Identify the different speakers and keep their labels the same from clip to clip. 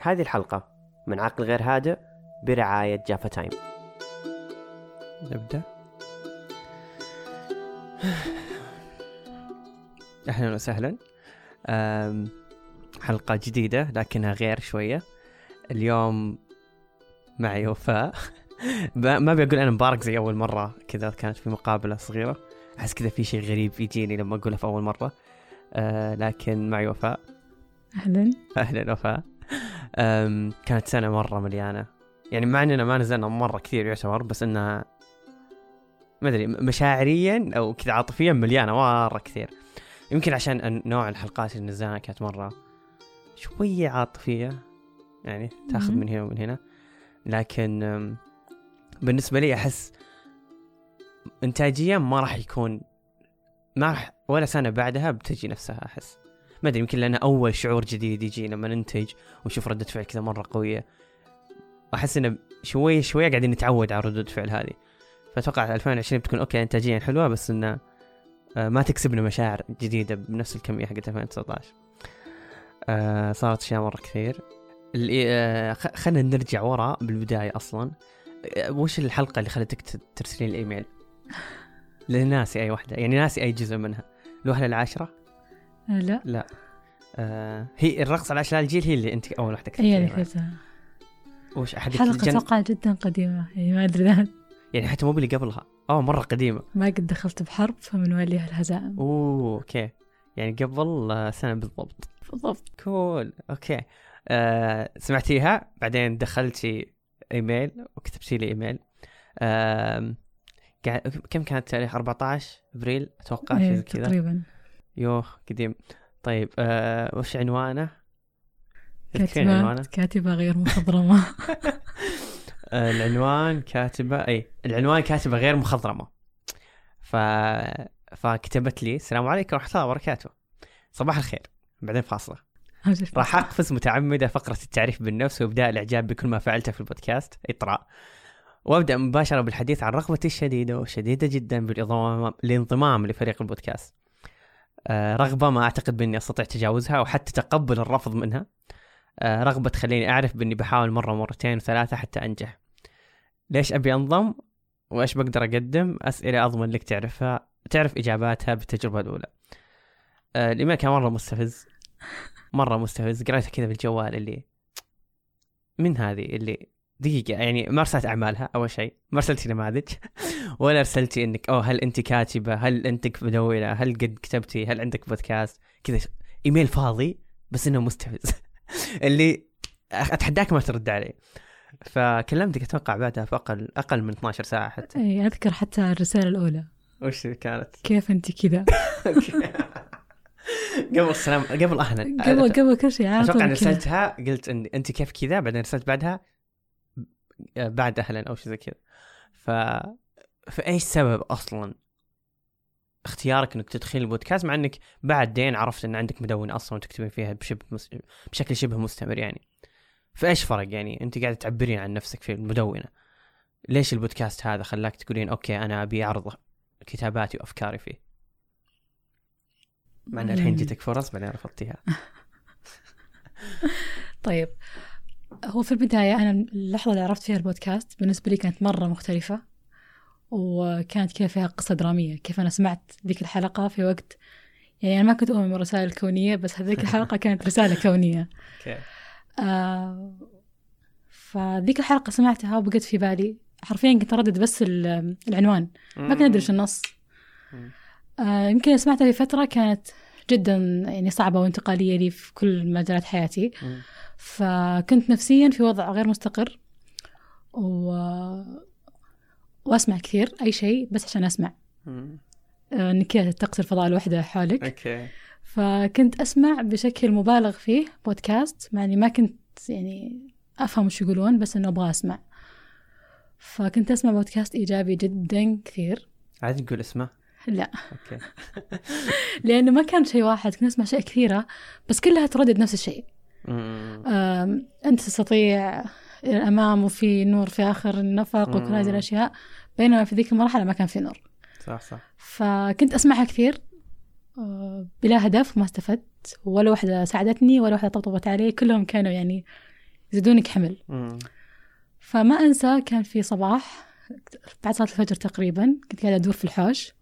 Speaker 1: هذه الحلقة من عقل غير هادئ برعاية جافا تايم.
Speaker 2: نبدأ؟ أهلا وسهلا. حلقة جديدة لكنها غير شوية. اليوم معي وفاء. ما بقول أنا مبارك زي أول مرة كذا كانت في مقابلة صغيرة. أحس كذا في شيء غريب يجيني لما أقولها في أول مرة. أه لكن معي وفاء.
Speaker 3: أهلا.
Speaker 2: أهلا وفاء. كانت سنة مرة مليانة. يعني مع إننا ما نزلنا مرة كثير يعتبر بس إنها ما أدري مشاعريا أو كذا عاطفيا مليانة مرة كثير. يمكن عشان نوع الحلقات اللي نزلناها كانت مرة شوية عاطفية يعني تاخذ. من هنا ومن هنا. لكن أم، بالنسبة لي أحس انتاجيا ما راح يكون ما راح ولا سنة بعدها بتجي نفسها أحس. ما أدري يمكن لأنه أول شعور جديد يجي لما ننتج ونشوف ردة فعل كذا مرة قوية. أحس إنه شوي شوي قاعدين نتعود على ردود الفعل هذه. فأتوقع 2020 بتكون أوكي انتاجيا حلوة بس إنه آه، ما تكسبنا مشاعر جديدة بنفس الكمية حقت 2019 آه، صارت أشياء مرة كثير. آه، خلينا نرجع ورا بالبداية أصلا. وش الحلقة اللي خلتك ترسلين الإيميل؟ لأن ناسي أي واحدة يعني ناسي أي جزء منها. الوهلة العاشرة
Speaker 3: آه، لا.
Speaker 2: لا. آه هي الرقص على اشلاء الجيل هي اللي أنت أول واحدة
Speaker 3: هي اللي
Speaker 2: كتبتيها.
Speaker 3: كتبتها.
Speaker 2: وش أحد
Speaker 3: حلقة أتوقع جدا قديمة يعني ما أدري ذا
Speaker 2: يعني حتى مو باللي قبلها. آه مرة قديمة.
Speaker 3: ما قد دخلت بحرب فمن وليها الهزائم؟
Speaker 2: أوه أوكي. يعني قبل آه، سنة بالضبط.
Speaker 3: بالضبط.
Speaker 2: cool أوكي. آه سمعتيها؟ بعدين دخلتي إيميل وكتبتي لي إيميل. آه كم كان التاريخ 14 أبريل أتوقع شيء
Speaker 3: إيه
Speaker 2: زي كذا.
Speaker 3: تقريبا.
Speaker 2: يوه قديم. طيب آه وش عنوانه؟
Speaker 3: كاتبة
Speaker 2: عنوانه؟
Speaker 3: كاتبة غير مخضرمة.
Speaker 2: آه، العنوان كاتبة أي العنوان كاتبة غير مخضرمة. ف فكتبت لي السلام عليكم ورحمة الله وبركاته. صباح الخير. بعدين فاصلة. راح أقفز متعمدة فقرة التعريف بالنفس وإبداء الإعجاب بكل ما فعلته في البودكاست. إطراء. وأبدأ مباشرة بالحديث عن رغبتي الشديدة وشديدة جدا بالانضمام الانضمام لفريق البودكاست. آه، رغبة ما أعتقد بأني أستطيع تجاوزها أو حتى تقبل الرفض منها. آه، رغبة تخليني أعرف بأني بحاول مرة مرتين وثلاثة حتى أنجح. ليش أبي أنضم؟ وإيش بقدر أقدم؟ أسئلة أضمن لك تعرفها تعرف إجاباتها بالتجربة الأولى. آه، الإيميل كان مرة مستفز. مرة مستفز. قريتها كذا بالجوال اللي من هذه اللي دقيقة يعني ما أرسلت أعمالها أول شيء. ما ارسلتي نماذج ولا ارسلتي إنك أوه هل أنت كاتبة؟ هل انت مدونة؟ هل قد كتبتي؟ هل عندك بودكاست كذا. إيميل فاضي بس إنه مستفز. اللي أتحداك ما ترد علي فكلمتك أتوقع بعدها في أقل أقل من 12 ساعة حتى.
Speaker 3: إيه أذكر حتى الرسالة الأولى.
Speaker 2: وش كانت؟
Speaker 3: كيف أنت كذا؟
Speaker 2: قبل السلام قبل أهلا.
Speaker 3: قبل قبل كل شيء أتوقع.
Speaker 2: رسلتها قلت ان أنت كيف كذا؟ بعدين رسلت بعدها بعد أهلا أو شيء زي كذا. ف فإيش سبب أصلا اختيارك إنك تدخل البودكاست؟ مع إنك بعدين عرفت إن عندك مدونة أصلا وتكتبين فيها بشبه مس... بشكل شبه مستمر يعني. فإيش فرق يعني؟ أنت قاعدة تعبرين عن نفسك في المدونة. ليش البودكاست هذا خلاك تقولين أوكي أنا أبي أعرض كتاباتي وأفكاري فيه؟ مع إن الحين. جتك فرص بعدين رفضتيها.
Speaker 3: طيب. هو في البداية أنا اللحظة اللي عرفت فيها البودكاست بالنسبة لي كانت مرة مختلفة وكانت كذا فيها قصة درامية كيف أنا سمعت ذيك الحلقة في وقت يعني أنا ما كنت أؤمن بالرسائل الكونية بس هذيك الحلقة كانت رسالة كونية. آه فذيك الحلقة سمعتها وبقت في بالي. حرفيا كنت أردد بس ال- العنوان. ما كنت أدري النص. آه يمكن سمعتها في فترة كانت جدا يعني صعبة وانتقالية لي في كل مجالات حياتي. فكنت نفسيا في وضع غير مستقر و... وأسمع كثير أي شيء بس عشان أسمع.
Speaker 2: مم.
Speaker 3: آه، انك كذا تقصي الفضاء الوحدة حولك.
Speaker 2: أوكي.
Speaker 3: فكنت أسمع بشكل مبالغ فيه بودكاست مع إني ما كنت يعني أفهم وش يقولون بس إنه أبغى أسمع. فكنت أسمع بودكاست إيجابي جدا كثير.
Speaker 2: عادي نقول اسمه
Speaker 3: لا.
Speaker 2: أوكي.
Speaker 3: لأنه ما كان شيء واحد كنت اسمع اشياء كثيرة بس كلها تردد نفس الشيء. أنت تستطيع الأمام وفي نور في آخر النفق وكل هذه. الأشياء بينما في ذيك المرحلة ما كان في نور.
Speaker 2: صح صح.
Speaker 3: فكنت أسمعها كثير أه، بلا هدف ما استفدت ولا واحدة ساعدتني ولا واحدة طبطبت علي كلهم كانوا يعني يزيدونك حمل. فما أنسى كان في صباح بعد صلاة الفجر تقريبا كنت قاعدة أدور في الحوش.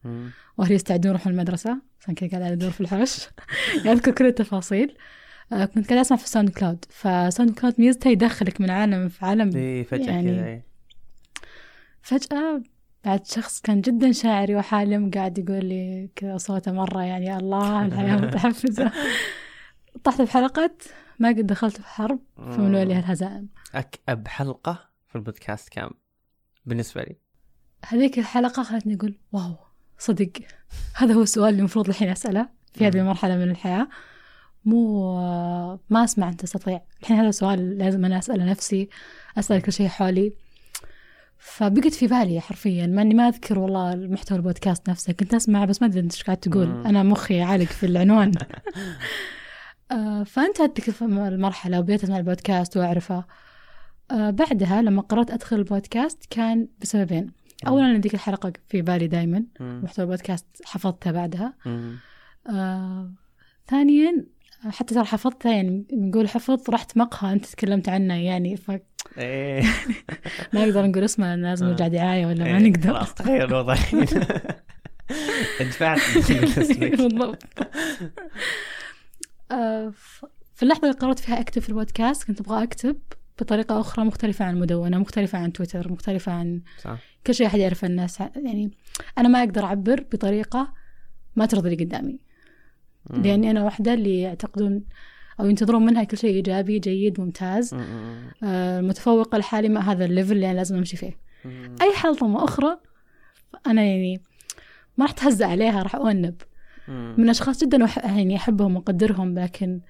Speaker 3: وأهلي يستعدون يروحون المدرسة عشان كنت قاعدة أدور في الحوش. أذكر كل التفاصيل. آه، كنت قاعدة أسمع في ساوند كلاود. فساوند كلاود ميزته يدخلك من عالم في عالم.
Speaker 2: إيه فجأة
Speaker 3: يعني
Speaker 2: كذا إيه.
Speaker 3: فجأة بعد شخص كان جدا شاعري وحالم قاعد يقول لي كذا صوته مرة يعني يا الله الحياة متحفزة. طحت بحلقة ما قد دخلت في حرب فمن ولي هالهزائم
Speaker 2: أكأب حلقة في البودكاست كام بالنسبة لي.
Speaker 3: هذيك الحلقة خلتني أقول واو صدق. هذا هو السؤال اللي المفروض الحين أسأله في هذه
Speaker 2: مم.
Speaker 3: المرحلة من الحياة. مو ما أسمع أن تستطيع. الحين هذا سؤال لازم أنا أسأله نفسي أسأل كل شيء حولي. فبقت في بالي حرفيا مع إني ما أذكر والله المحتوى البودكاست نفسه كنت أسمع بس ما أدري إنت إيش قاعد تقول. أنا مخي عالق في العنوان. آه، فانتهت تلك المرحلة وبديت أسمع البودكاست وأعرفه. بعدها لما قررت أدخل البودكاست كان بسببين. اولا ان ذيك الحلقة في بالي دائما. محتوى البودكاست حفظتها بعدها. آه، ثانيا حتى ترى حفظتها يعني نقول حفظ رحت مقهى أنت تكلمت عنه يعني فما
Speaker 2: إيه.
Speaker 3: نقدر نقول اسمه لازم
Speaker 2: آه.
Speaker 3: نرجع دعاية ولا ما
Speaker 2: إيه،
Speaker 3: نقدر؟
Speaker 2: خلاص تغير الوضع. الحين دفعت
Speaker 3: بالضبط. آه، ف- في اللحظة اللي قررت فيها أكتب في البودكاست كنت أبغى أكتب بطريقة أخرى مختلفة عن المدونة مختلفة عن تويتر مختلفة عن
Speaker 2: صح
Speaker 3: كل شيء أحد يعرف الناس يعني أنا ما أقدر أعبر بطريقة ما ترضي اللي قدامي
Speaker 2: مم.
Speaker 3: لأني أنا واحدة اللي يعتقدون أو ينتظرون منها كل شيء إيجابي جيد ممتاز
Speaker 2: مم. مم.
Speaker 3: آه، المتفوقة الحالي ما هذا الليفل اللي أنا لازم أمشي فيه
Speaker 2: مم.
Speaker 3: أي حلطمة أخرى أنا يعني ما راح تهزأ عليها راح أؤنب. من أشخاص جدا يعني أحبهم وأقدرهم لكن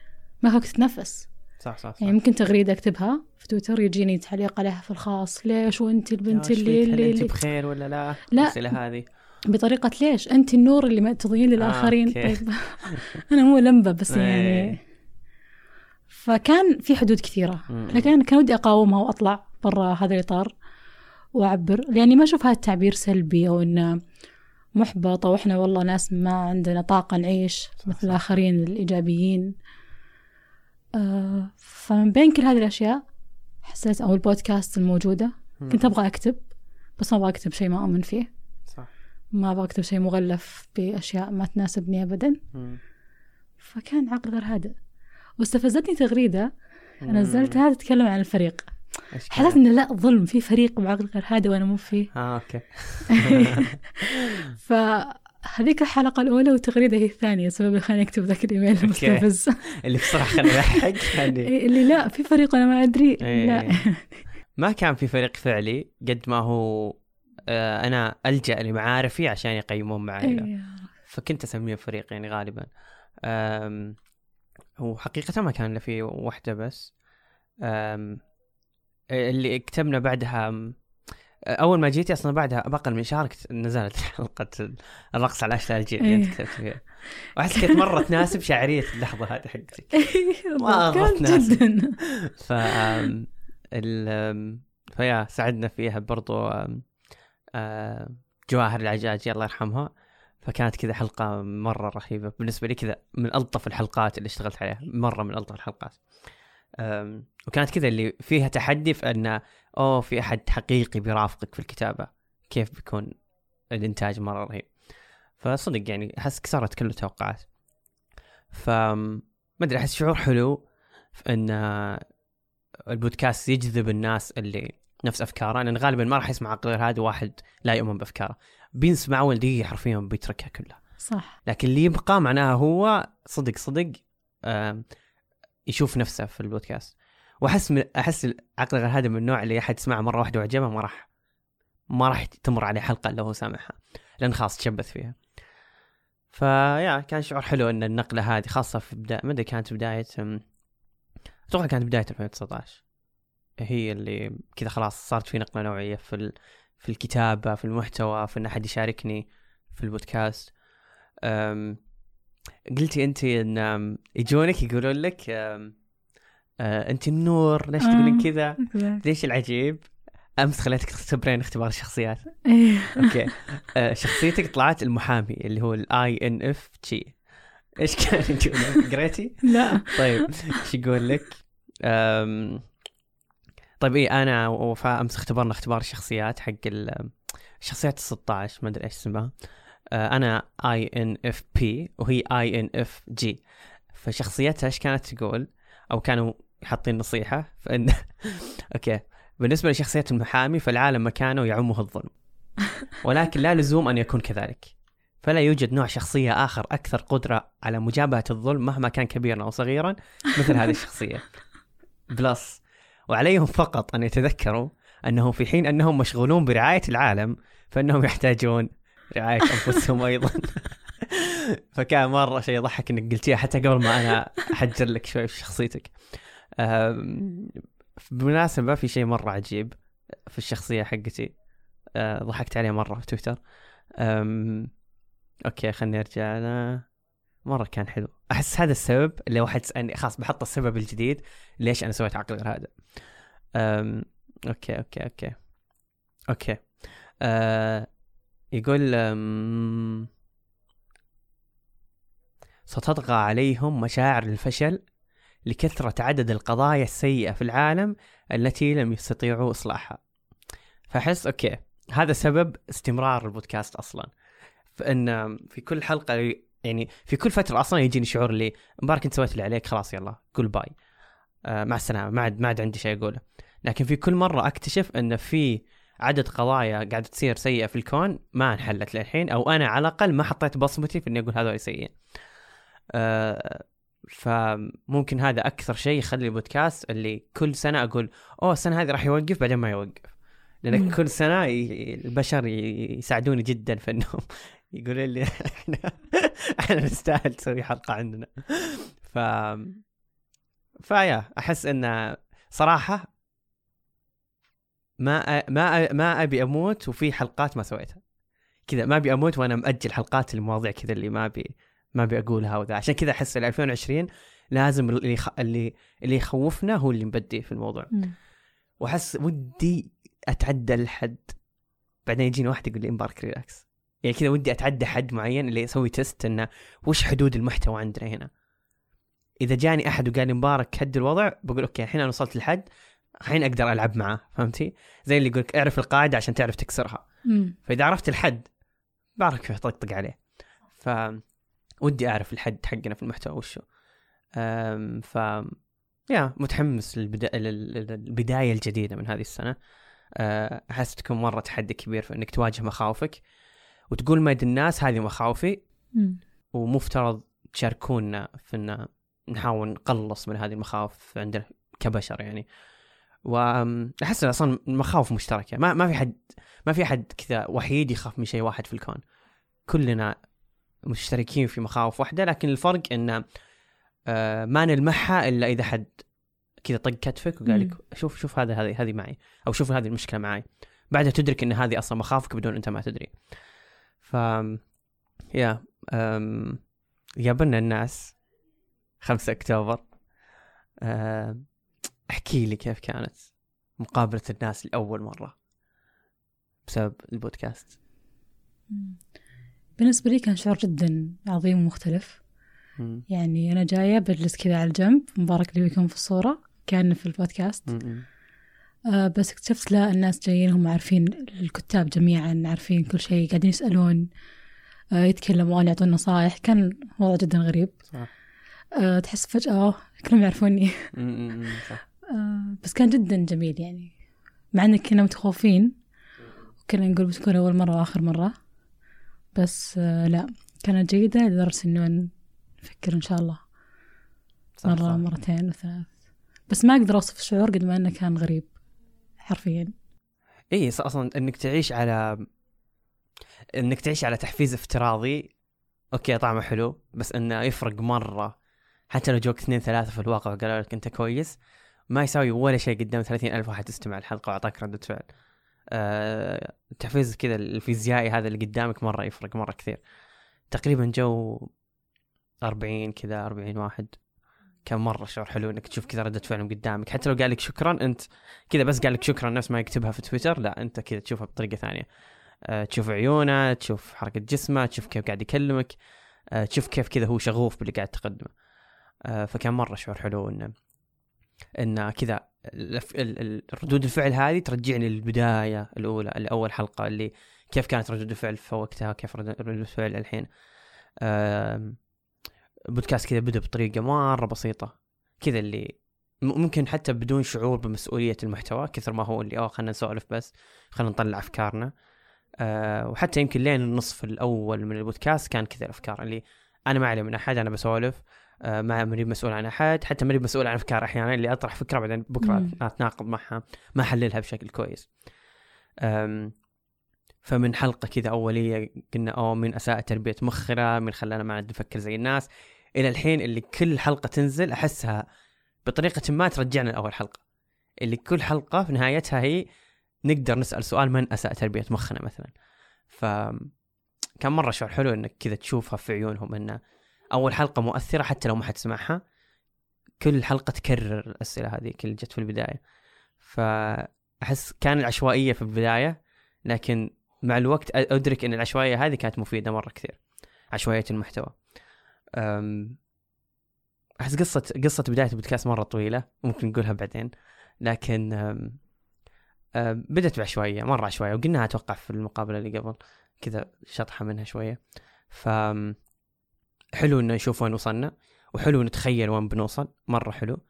Speaker 3: ما وقت تتنفس
Speaker 2: صح صح صح
Speaker 3: يعني ممكن تغريدة أكتبها في تويتر يجيني تعليق عليها في الخاص ليش وأنت البنت اللي, اللي, أنت
Speaker 2: بخير ولا لا؟
Speaker 3: لا.
Speaker 2: الاسئله هذه
Speaker 3: بطريقة ليش أنت النور اللي ما تضيين للآخرين
Speaker 2: أوكي.
Speaker 3: طيب أنا مو لمبة بس
Speaker 2: إيه.
Speaker 3: يعني فكان في حدود كثيرة. لكن أنا كان ودي أقاومها وأطلع برا هذا الإطار وأعبر لأني ما أشوف هذا التعبير سلبي أو إنه محبط أو إحنا والله ناس ما عندنا طاقة نعيش مثل. الآخرين الإيجابيين آه فمن بين كل هذه الأشياء حسيت أو البودكاست الموجودة. كنت أبغى أكتب بس ما أبغى أكتب شيء ما أؤمن فيه.
Speaker 2: صح.
Speaker 3: ما أبغى أكتب شيء مغلف بأشياء ما تناسبني أبدا. فكان عقل غير هادئ. واستفزتني تغريدة
Speaker 2: مم.
Speaker 3: نزلتها تتكلم عن الفريق. حسيت
Speaker 2: كان؟
Speaker 3: إنه لا ظلم. في فريق بعقل غير هادئ وأنا مو فيه.
Speaker 2: آه أوكي.
Speaker 3: فهذيك الحلقة الأولى والتغريدة هي الثانية سبب اللي خلاني أكتب ذاك الإيميل المستفز.
Speaker 2: اللي بصراحة خلاني أضحك يعني.
Speaker 3: إيه، اللي لا في فريق أنا ما أدري
Speaker 2: إيه.
Speaker 3: لا
Speaker 2: ما كان في فريق فعلي قد ما هو آه أنا ألجأ لمعارفي عشان يقيمون معي
Speaker 3: إيه.
Speaker 2: فكنت أسميه فريق يعني غالبا. أم هو حقيقة ما كان الا في واحدة بس. اللي كتبنا بعدها أول ما جيتي أصلا بعدها باقل من شهر نزلت حلقة الرقص على اشلاء الجيل اللي انت
Speaker 3: إيه.
Speaker 2: كتبت فيها وأحس كانت مرة تناسب شعرية اللحظة هذه حقتك. مرة
Speaker 3: كان
Speaker 2: تناسب.
Speaker 3: جدا.
Speaker 2: ف فيا ساعدنا فيها برضو جواهر العجاجي الله يرحمها. فكانت كذا حلقة مرة رهيبة. بالنسبة لي كذا من ألطف الحلقات اللي اشتغلت عليها. مرة من ألطف الحلقات. وكانت كذا اللي فيها تحدي في أن أوه في أحد حقيقي بيرافقك في الكتابة. كيف بيكون الإنتاج مرة رهيب. فصدق يعني أحس كسرت كل التوقعات. ف ما أدري أحس شعور حلو في أن البودكاست يجذب الناس اللي نفس أفكاره. لأن غالبا ما راح يسمع غير هذا واحد لا يؤمن بأفكاره. بيسمع اول دقيقه حرفيا بيتركها كلها.
Speaker 3: صح.
Speaker 2: لكن اللي يبقى معناها هو صدق صدق يشوف نفسه في البودكاست. وأحس من أحس عقل غير هذا من النوع اللي أحد يسمعها مرة واحدة وعجبه ما راح ما راح تمر عليه حلقة إلا هو سامعها لأن خلاص تشبث فيها. فيا كان شعور حلو إن النقلة هذه خاصة في بدايه ما كانت بداية أتوقع كانت بداية 2019 هي اللي كذا خلاص صارت في نقلة نوعية في ال... في الكتابة في المحتوى في إن أحد يشاركني في البودكاست. أم... قلتي انت إن يجونك يقولون لك. أه انت النور ليش
Speaker 3: آه.
Speaker 2: تقولين كذا. ليش العجيب أمس خليتك تختبرين اختبار الشخصيات
Speaker 3: إيه.
Speaker 2: أوكي أه شخصيتك طلعت المحامي اللي هو ال INFJ إيش كان يقول قريتي
Speaker 3: لا
Speaker 2: طيب إيش يقول لك؟ طيب إيه أنا ووفاء أمس اختبرنا اختبار الشخصيات حق ال- الشخصيات ال 16 ما أدري إيش اسمها آه، أنا INFP وهي INFJ فشخصيتها إيش كانت تقول؟ أو كانوا حاطين نصيحة؟ فان okay. بالنسبة لشخصية المحامي فالعالم مكانه يعمه الظلم. ولكن لا لزوم أن يكون كذلك. فلا يوجد نوع شخصية آخر أكثر قدرة على مجابهة الظلم مهما كان كبيرا أو صغيرا مثل هذه الشخصية. plus وعليهم فقط أن يتذكروا انهم في حين أنهم مشغولون برعاية العالم فإنهم يحتاجون رعاية أنفسهم أيضا. فكان مرة شيء يضحك إنك قلتيها حتى قبل ما أنا أحجر لك شوي في شخصيتك أم، بالمناسبه في شيء مرة عجيب في الشخصية حقتي. أه، ضحكت عليه مرة في تويتر. okay خلني أرجع. أنا مرة كان حلو. أحس هذا السبب اللي واحد يسالني خلاص بحط السبب الجديد ليش أنا سويت عقل غير هادئ. okay okay okay. okay. أه يقول ستطغى عليهم مشاعر الفشل لكثرة عدد القضايا السيئة في العالم التي لم يستطيعوا إصلاحها. فأحس okay هذا سبب استمرار البودكاست أصلا. فإن في كل حلقة يعني في كل فترة أصلا يجيني شعور اللي مبارك أنت سويت اللي عليك خلاص يلا قول bye. آه مع السلامة ما عاد ما عاد عندي شيء أقوله. لكن في كل مرة أكتشف أن في عدد قضايا قاعدة تصير سيئة في الكون ما انحلت للحين أو أنا على الأقل ما حطيت بصمتي في إني أقول هذول سيئين. آه، فممكن هذا أكثر شيء يخلي البودكاست اللي كل سنة أقول أوه السنة هذه راح يوقف بعدين ما يوقف.
Speaker 3: لأن.
Speaker 2: كل سنة البشر يساعدوني جدا في إنهم يقولوا لي إحنا إحنا نستاهل تسوي حلقة عندنا. ف فيا أحس إن صراحة ما أ... ما أ... ما أبي أموت وفي حلقات ما سويتها. كذا ما أبي أموت وأنا مأجل حلقات المواضيع كذا اللي ما أبي ما أبي أقولها وذا. عشان كذا أحس ال 2020 لازم اللي يخ... اللي اللي يخوفنا هو اللي نبدي في الموضوع. وأحس ودي أتعدى الحد. بعدين يجيني واحد يقول لي مبارك relax يعني كذا ودي أتعدى حد معين اللي أسوي test إنه وش حدود المحتوى عندنا هنا. إذا جاني أحد وقال لي مبارك هد الوضع بقول أوكي الحين أنا وصلت لحد. الحين أقدر ألعب معاه فهمتي؟ زي اللي يقول لك اعرف القاعدة عشان تعرف تكسرها.
Speaker 3: مم.
Speaker 2: فإذا عرفت الحد بعرف كيف اطقطق عليه. ف ودي أعرف الحد حقنا في المحتوى وشو. أم، ف يا متحمس للبدا... لل- للبداية الجديدة من هذه السنة. أه، أحس تكون مرة تحدي كبير في إنك تواجه مخاوفك وتقول مد الناس هذه مخاوفي.
Speaker 3: مم.
Speaker 2: ومفترض تشاركونا في إن نحاول نقلص من هذه المخاوف عندنا كبشر يعني. واحس أصلا المخاوف مشتركة. ما ما في حد ما في أحد كذا وحيد يخاف من شيء واحد في الكون. كلنا مشتركين في مخاوف واحدة لكن الفرق إن آه، ما نلمحها إلا إذا حد كذا طق كتفك وقال لك شوف شوف هذا هذه هذه معي أو شوف هذه المشكلة معي. بعدها تدرك إن هذه أصلا مخاوفك بدون أنت ما تدري. ف يا أم... قابلنا الناس 5 أكتوبر أه... أحكي لي كيف كانت مقابلة الناس لأول مرة بسبب البودكاست.
Speaker 3: بالنسبة لي كان شعور جدا عظيم ومختلف
Speaker 2: مم.
Speaker 3: يعني أنا جاية بجلس كذا على الجنب مبارك اللي يكون في الصورة كان في البودكاست
Speaker 2: مم.
Speaker 3: آه بس اكتشفت لا الناس جايين هم عارفين الكتاب جميعا عارفين كل شيء قاعدين يسألون آه يتكلمون يعطون نصائح كان وضع جدا غريب
Speaker 2: صح
Speaker 3: آه تحس فجأة كلهم يعرفوني.
Speaker 2: صح
Speaker 3: آه بس كان جدا جميل يعني. مع ان كنا متخوفين وكنا نقول بتكون أول مرة وآخر مرة. بس آه لا كانت جيدة لدرجة إنه نفكر إن شاء الله
Speaker 2: صح,
Speaker 3: مرة
Speaker 2: صح.
Speaker 3: مرتين وثلاث. بس ما أقدر أوصف الشعور قد ما إنه كان غريب حرفيا.
Speaker 2: إي أصلا إنك تعيش على إنك تعيش على تحفيز افتراضي. okay طعمه حلو بس إنه يفرق مرة. حتى لو جوك اثنين ثلاثة في الواقع وقالوا لك أنت كويس ما يساوي ولا شيء قدام ثلاثين ألف واحد تستمع الحلقة وأعطاك ردة فعل. أه التحفيز كذا الفيزيائي هذا اللي قدامك مرة يفرق مرة كثير. تقريبا جو أربعين كذا أربعين واحد. كان مرة شعور حلو إنك تشوف كذا ردة فعلهم قدامك. حتى لو قال لك شكرا أنت كذا بس قال لك شكرا نفس ما يكتبها في تويتر لا أنت كذا تشوفها بطريقة ثانية. أه تشوف عيونه تشوف حركة جسمه تشوف كيف قاعد يكلمك. أه تشوف كيف كذا هو شغوف باللي قاعد تقدمه. فكان مرة شعور حلو إنه إن كذا ردود الفعل هذه ترجعني للبداية الأولى لأول حلقة اللي كيف كانت ردود الفعل في وقتها كيف رد- ردود الفعل الحين. بودكاست كذا بدأ بطريقة مرة بسيطة. كذا اللي ممكن حتى بدون شعور بمسؤولية المحتوى كثر ما هو اللي آه خلينا نسولف بس خلينا نطلع أفكارنا. أه وحتى يمكن لين النصف الأول من البودكاست كان كذا الأفكار اللي أنا ما علي من أحد أنا بسولف. ما ماني مسؤول عن أحد حتى ماني مسؤول عن أفكار أحيانا اللي أطرح فكرة بعدين
Speaker 3: بكرة.
Speaker 2: أتناقض معها ما أحللها بشكل كويس. فمن حلقة كذا أولية قلنا أوه من أساء تربية مخنا من خلانا ما عاد نفكر زي الناس. إلى الحين اللي كل حلقة تنزل أحسها بطريقة ما ترجعنا لأول حلقة. اللي كل حلقة في نهايتها هي نقدر نسأل سؤال من أساء تربية مخنا مثلا. ف كان مرة شعور حلو إنك كذا تشوفها في عيونهم إنه أول حلقة مؤثرة حتى لو ما حد سمعها. كل حلقة تكرر الأسئلة هذه اللي جت في البداية. فأحس كان العشوائية في البداية لكن مع الوقت أدرك إن العشوائية هذه كانت مفيدة مرة كثير. عشوائية المحتوى. أحس قصة قصة بداية البودكاست مرة طويلة ممكن نقولها بعدين. لكن أم، أم، بدت بعشوائية مرة عشوائية وقلناها أتوقع في المقابلة اللي قبل كذا شطحة منها شوية. ف حلو إنه يشوف وين وصلنا وحلو نتخيل وين بنوصل مرة حلو.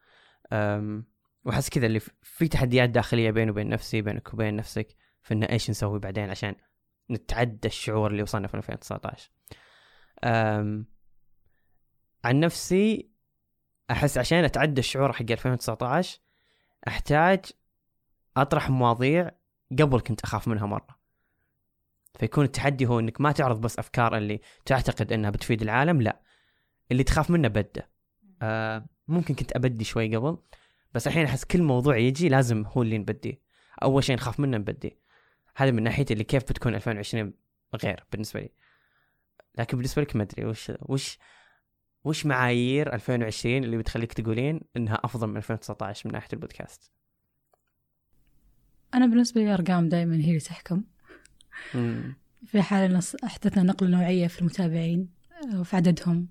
Speaker 2: وأحس كذا اللي في- تحديات داخلية بيني وبين نفسي بينك وبين نفسك في إنه إيش نسوي بعدين عشان نتعدى الشعور اللي وصلنا في 2019 أم، عن نفسي أحس عشان أتعدى الشعور حق 2019 أحتاج أطرح مواضيع قبل كنت أخاف منها مرة. فيكون التحدي هو إنك ما تعرض بس أفكار اللي تعتقد إنها بتفيد العالم لا. اللي تخاف منه بده آه ممكن كنت أبدي شوي قبل بس الحين أحس كل موضوع يجي لازم هو اللي نبديه. أول شيء نخاف منه نبديه. هذا من ناحيه اللي كيف بتكون 2020 غير بالنسبة لي. لكن بالنسبة لك ما أدري وش وش وش معايير 2020 اللي بتخليك تقولين إنها أفضل من 2019 من ناحية البودكاست؟
Speaker 3: أنا بالنسبة لي الأرقام دائما هي اللي تحكم. في حال إن أحدثنا نقلة نوعية في المتابعين وفي عددهم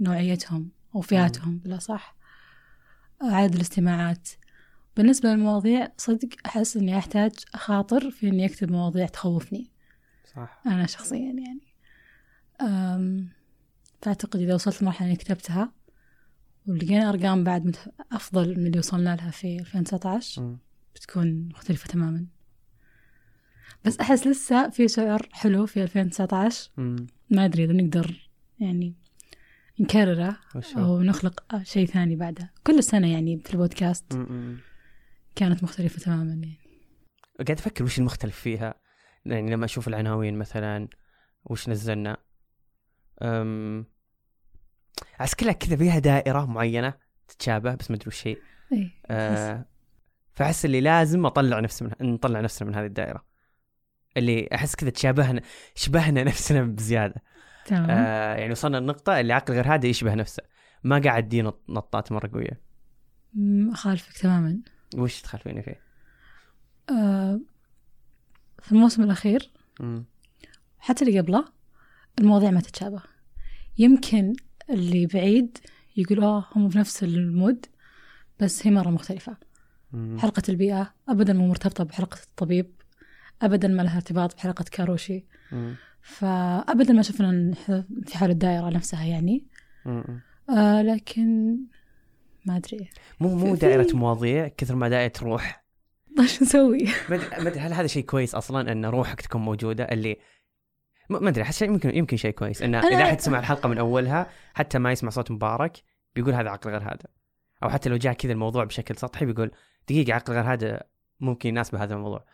Speaker 3: نوعيتهم أو فئاتهم. بالأصح. آه، عدد الاستماعات. بالنسبة للمواضيع صدق أحس إني أحتاج أخاطر في إني أكتب مواضيع تخوفني.
Speaker 2: صح.
Speaker 3: أنا شخصيا يعني. أم، فأعتقد إذا وصلت لمرحلة إني كتبتها ولقينا أرقام بعد أفضل من اللي وصلنا لها في 2019
Speaker 2: مم.
Speaker 3: بتكون مختلفة تماما. بس أحس لسه في شعور حلو في 2019
Speaker 2: مم.
Speaker 3: ما أدري إذا نقدر يعني نكرره؟ أو نخلق شيء ثاني بعده. كل سنة يعني في البودكاست
Speaker 2: مم.
Speaker 3: كانت مختلفة تماما يعني.
Speaker 2: قاعد أفكر وش المختلف فيها. يعني لما أشوف العناوين مثلا وش نزلنا. أم... أحس كلها كذا فيها دائرة معينة تتشابه بس ما أدري وش هي.
Speaker 3: إيه
Speaker 2: أه... فأحس اللي لازم أطلع نفسي من نطلع نفسنا من هذه الدائرة. اللي أحس كذا تشابهنا شبهنا نفسنا بزيادة.
Speaker 3: تمام.
Speaker 2: أه... يعني وصلنا النقطه اللي عقل غير هذا يشبه نفسه. ما قاعد دي نط... نطات مرة
Speaker 3: قوية. أخالفك تماما.
Speaker 2: وش تخالفيني فيه؟
Speaker 3: آه، في الموسم الأخير
Speaker 2: مم.
Speaker 3: حتى اللي قبله المواضيع ما تتشابه. يمكن اللي بعيد يقول آه هم بنفس المود. بس هي مرة مختلفة.
Speaker 2: مم.
Speaker 3: حلقة البيئة أبدا مو مرتبطة بحلقة الطبيب. أبدا ما لها ارتباط بحلقة كاروشي.
Speaker 2: مم.
Speaker 3: فأبدا ما شفنا في حال الدائرة نفسها يعني.
Speaker 2: مم.
Speaker 3: آه لكن ما أدري.
Speaker 2: مو مو دائرة مواضيع كثر ما دائرة روح.
Speaker 3: إيش نسوي؟
Speaker 2: ما هل هذا شيء كويس أصلا أن روحك تكون موجودة؟ اللي ما أدري احس يمكن يمكن شيء كويس. انه
Speaker 3: أنا-
Speaker 2: إذا احد سمع الحلقة من أولها حتى ما يسمع صوت مبارك بيقول هذا عقل غير هذا. أو حتى لو جاء كذا الموضوع بشكل سطحي بيقول دقيقة عقل غير هذا ممكن يناسبه هذا الموضوع.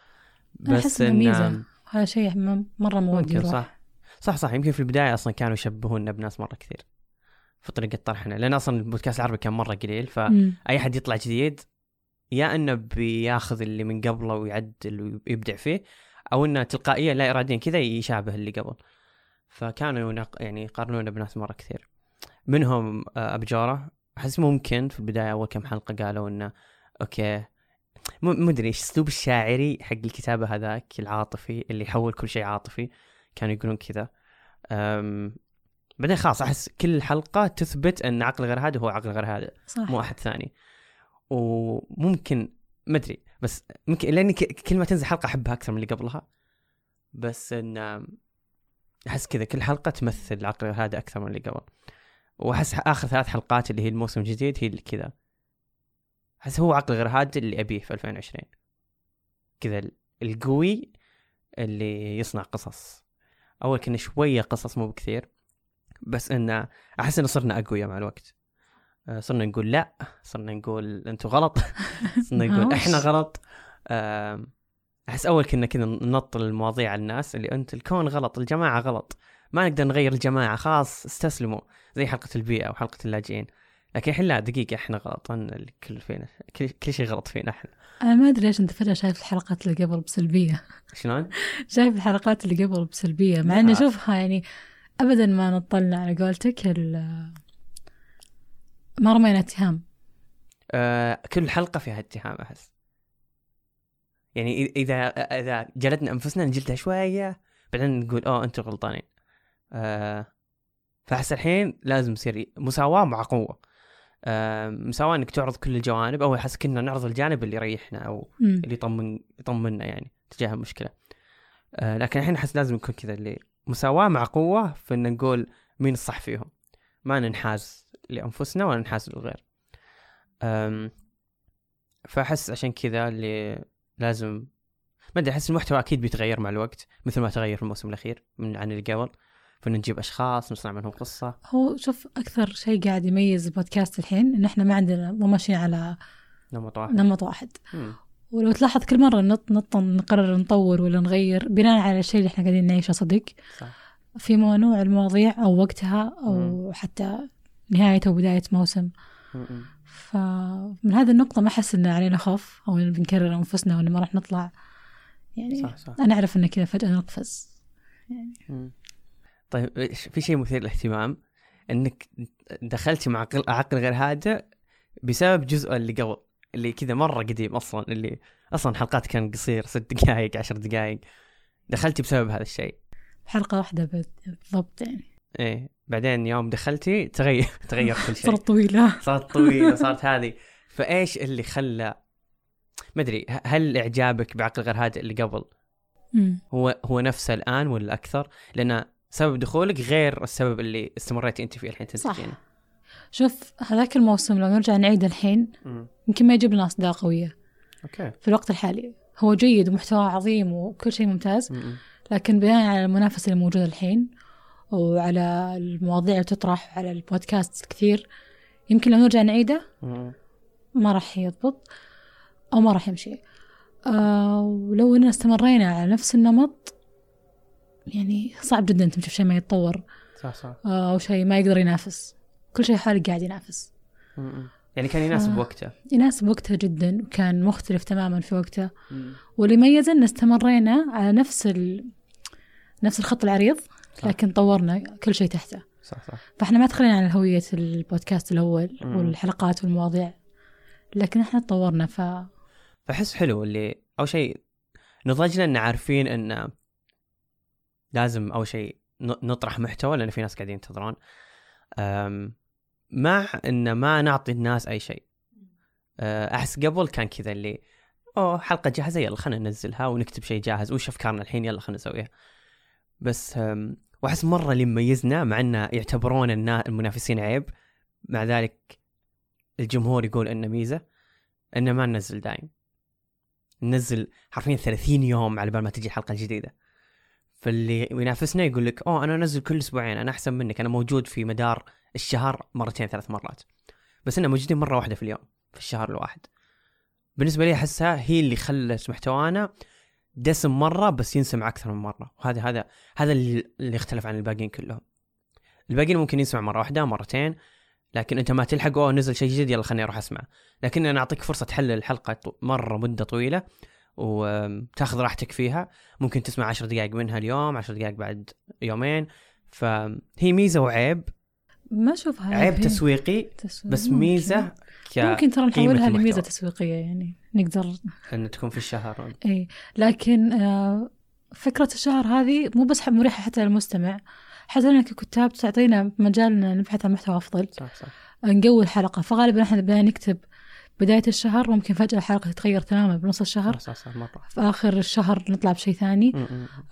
Speaker 3: أحس إنه ميزة. هذا شيء م- مرة مودي
Speaker 2: ممكن
Speaker 3: يروح.
Speaker 2: صح. صح صح. يمكن في البداية أصلا كانوا يشبهونا بناس مرة كثير في طريقة طرحنا لأن أصلا البودكاست العربي كان مرة قليل ف
Speaker 3: مم.
Speaker 2: أي حد يطلع جديد يا إنه بياخذ اللي من قبله ويعدل ويبدع فيه أو إنه تلقائيا لا اراديا كذا يشابه اللي قبل. فكانوا. يعني يقارنونه بناس مرة كثير. منهم آه، أبو جوره أحس ممكن في البداية أول كم حلقة قالوا إنه أوكي م- ما أدري إيش أسلوب الشاعري حق الكتابة هذاك العاطفي اللي يحول كل شيء عاطفي كانوا يقولون كذا. بعدين خلاص أحس كل حلقه تثبت أن عقل غير هذا هو عقل غير هذا
Speaker 3: صح.
Speaker 2: مو أحد ثاني. وممكن ما أدري بس ممكن لاني كل ما تنزل حلقة أحبها أكثر من اللي قبلها. بس إن أحس كذا كل حلقة تمثل عقل هذا أكثر من اللي قبل. وأحس آخر ثلاث حلقات اللي هي الموسم الجديد هي اللي كذا. احس هو عقل غير هذا اللي أبيه في 2020 كذا ال- القوي اللي يصنع قصص. أول كنا شوية قصص مو بكثير بس إنه أحس إنه صرنا أقوياء مع الوقت. آه، صرنا نقول لا صرنا نقول أنتم غلط صرنا نقول
Speaker 3: معوش.
Speaker 2: إحنا غلط. أحس أول كنا كذا ننطل المواضيع على الناس اللي أنت الكون غلط الجماعة غلط. ما نقدر نغير الجماعة خلاص استسلموا. زي حلقة البيئة وحلقة اللاجئين. لكن الحين لا دقيقة إحنا غلط الكل فينا كل, شيء غلط فينا إحنا.
Speaker 3: أنا ما أدري ليش أنت فجأة شايف الحلقات اللي قبل بسلبية.
Speaker 2: شلون؟
Speaker 3: شايف الحلقات اللي قبل بسلبية مع. إني أشوفها يعني ابدا ما نطلنا على قولتك ال- ما رمينا اتهام.
Speaker 2: آه كل حلقة فيها اتهام أحس. يعني إذا إذا جلدنا أنفسنا نجلدها شوية بعدين نقول أوه أنتم غلطانين. آه فأحس الحين لازم يصير مساواة مع قوة. مساواه إنك تعرض كل الجوانب أو أحس كنا نعرض الجانب اللي يريحنا أو
Speaker 3: مم.
Speaker 2: اللي يطمن يطمنا يعني تجاه المشكلة. آه لكن الحين أحس لازم يكون كذا اللي مساواة مع قوة في إن نقول مين الصح فيهم. ما ننحاز لأنفسنا ولا ننحاز للغير. فأحس عشان كذا اللي لازم ما أدري أحس المحتوى أكيد بيتغير مع الوقت مثل ما تغير في الموسم الأخير من عن اللي قبل. فإن نجيب أشخاص نصنع منهم قصة.
Speaker 3: هو شوف أكثر شيء قاعد يميز البودكاست الحين إن إحنا ما عندنا مو ماشيين على
Speaker 2: نمط واحد.
Speaker 3: نمط واحد.
Speaker 2: مم.
Speaker 3: ولو تلاحظ كل مرة نط نط نقرر نطور ولا نغير بناء على الشيء اللي إحنا قاعدين نعيشه صدق.
Speaker 2: صح.
Speaker 3: في نوع المواضيع أو وقتها أو
Speaker 2: مم.
Speaker 3: حتى نهاية أو بداية موسم.
Speaker 2: مم.
Speaker 3: فمن هذه النقطة ما أحس إن علينا خوف أو إن بنكرر أنفسنا وإن ما راح نطلع. يعني
Speaker 2: صح صح.
Speaker 3: أنا أعرف إن كذا فجأة نقفز.
Speaker 2: مم. طيب في شيء مثير للاهتمام؟ إنك دخلتي مع عقل, عقل غير هادئ بسبب جزء اللي قبل اللي كذا مرة قديم أصلا اللي أصلا حلقات كان قصير ست دقائق عشر دقائق دخلتي بسبب هذا الشيء.
Speaker 3: حلقة واحدة بالضبط يعني.
Speaker 2: إيه بعدين يوم دخلتي تغير تغير كل شيء.
Speaker 3: صارت طويلة.
Speaker 2: صارت طويلة صارت هذه. فإيش اللي خلى ما أدري هل إعجابك بعقل غير هادئ اللي قبل
Speaker 3: مم.
Speaker 2: هو هو نفسه الآن ولا أكثر؟ لأن سبب دخولك غير السبب اللي استمريتي أنت فيه الحين
Speaker 3: صح
Speaker 2: تنتجينه.
Speaker 3: شوف هذاك الموسم لو نرجع نعيد الحين. يمكن ما يجيب لنا أصداء قوية
Speaker 2: أوكي
Speaker 3: في الوقت الحالي هو جيد ومحتواه عظيم وكل شيء ممتاز
Speaker 2: مم.
Speaker 3: لكن بناء على المنافسة اللي موجودة الحين وعلى المواضيع اللي تطرح وعلى البودكاست الكثير يمكن لو نرجع نعيده. ما راح يضبط أو ما راح يمشي آه ولو إننا استمرينا على نفس النمط يعني صعب جدا تمشي في شيء ما يتطور
Speaker 2: صح صح
Speaker 3: آه أو شيء ما يقدر ينافس كل شيء حالي قاعد ينافس
Speaker 2: مم. يعني كان يناسب
Speaker 3: آه.
Speaker 2: وقته.
Speaker 3: يناسب وقته جدا وكان مختلف تماما في وقته واللي ميزه إن استمرينا على نفس ال... نفس الخط العريض
Speaker 2: صح.
Speaker 3: لكن طورنا كل شيء تحته
Speaker 2: صح صح.
Speaker 3: فإحنا ما تخلينا عن هوية البودكاست الأول
Speaker 2: مم.
Speaker 3: والحلقات والمواضيع لكن إحنا تطورنا ف
Speaker 2: فأحس حلو اللي أول شيء نضجنا إن عارفين إن لازم أول شيء نطرح محتوى لأن في ناس قاعدين ينتظرون. مع إن ما نعطي الناس أي شيء. أه، أحس قبل كان كذا اللي أوه حلقة جاهزة يلا خلينا ننزلها ونكتب شيء جاهز وش أفكارنا الحين؟ يلا خلينا نسويها. بس وأحس مرة اللي مميزنا مع إنه يعتبرون المنافسين عيب. مع ذلك الجمهور يقول إنه ميزة إنه ما ننزل دايم. ننزل حرفيا 30 يوم على بال ما تجي الحلقة الجديده فاللي ينافسنا يقول لك أوه أنا أنزل كل أسبوعين أنا أحسن منك أنا موجود في مدار الشهر مرتين ثلاث مرات. بس أنا موجودين مرة واحدة في اليوم في الشهر الواحد. بالنسبة لي أحسها هي اللي خلت محتوانا دسم مرة بس ينسمع أكثر من مرة. وهذا هذا هذا اللي يختلف عن الباقيين كلهم. الباقيين ممكن يسمع مرة واحدة مرتين لكن أنت ما تلحق أوه نزل شيء جديد يلا خليني أروح أسمع. لكن أنا أعطيك فرصة تحلل الحلقة مرة مدة طويلة. وتاخذ راحتك فيها. ممكن تسمع عشر دقائق منها اليوم عشر دقائق بعد يومين. فهي ميزة وعيب.
Speaker 3: ما أشوفها
Speaker 2: عيب تسويقي
Speaker 3: تسويق.
Speaker 2: بس
Speaker 3: ممكن.
Speaker 2: ميزة ك
Speaker 3: ممكن ترى نحولها. لميزة تسويقية يعني. نقدر.
Speaker 2: إن تكون في الشهر.
Speaker 3: إي. لكن آه، فكرة الشهر هذه مو بس مريحة حتى للمستمع. حتى لنا ككتاب تعطينا مجال نبحث عن محتوى أفضل.
Speaker 2: صح صح.
Speaker 3: نقوي الحلقة. فغالبا إحنا نكتب بداية الشهر ممكن فجأة الحلقة تتغير تماما بنص الشهر.
Speaker 2: صح صح مرة.
Speaker 3: في آخر الشهر نطلع بشيء ثاني.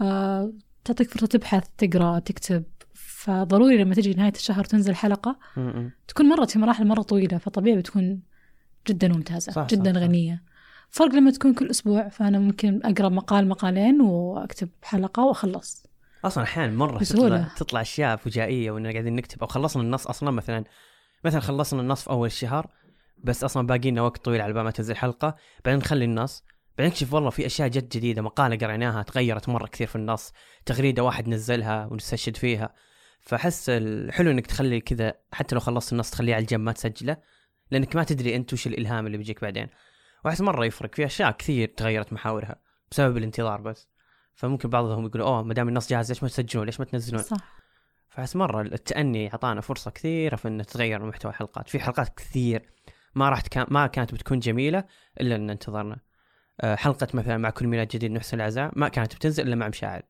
Speaker 3: آه، تعطيك فرصة تبحث تقرأ تكتب. فضروري لما تجي نهاية الشهر تنزل حلقة
Speaker 2: م- م.
Speaker 3: تكون مرت في مراحل مرة طويلة فطبيعي بتكون جدا ممتازة
Speaker 2: صح،
Speaker 3: جدا
Speaker 2: صح، صح.
Speaker 3: غنية. فرق لما تكون كل أسبوع فأنا ممكن أقرأ مقال مقالين وأكتب حلقة وأخلص.
Speaker 2: أصلا أحيانا مرة
Speaker 3: بسهولة.
Speaker 2: تطلع تطلع أشياء فجائية وإننا قاعدين نكتب أو خلصنا النص أصلا مثلا مثلا خلصنا النص في أول الشهر بس أصلا باقي لنا وقت طويل على بال ما تنزل حلقة. بعدين نخلي النص. بعدين نكتشف والله في أشياء جد جديدة مقالة قريناها تغيرت مرة كثير في النص. تغريدة واحد نزلها ونستشهد فيها. فأحس الحلو إنك تخلي كذا حتى لو خلصت النص تخليه على الجنب ما تسجله. لأنك ما تدري أنت وش الإلهام اللي بيجيك بعدين. وأحس مرة يفرق. في أشياء كثير تغيرت محاورها بسبب الانتظار بس. فممكن بعضهم يقولوا أوه ما دام النص جاهز ليش ما تسجلون؟ ليش ما تنزلون؟
Speaker 3: صح.
Speaker 2: فأحس مرة التأني أعطانا فرصة كثيرة في ان تغير محتوى الحلقات. في حلقات كثير ما راح تكا... ما كانت بتكون جميلة إلا إن انتظرنا. أه، حلقة مثلا مع كل ميلاد جديد نحسن العزاء ما كانت بتنزل إلا مع مشاعل.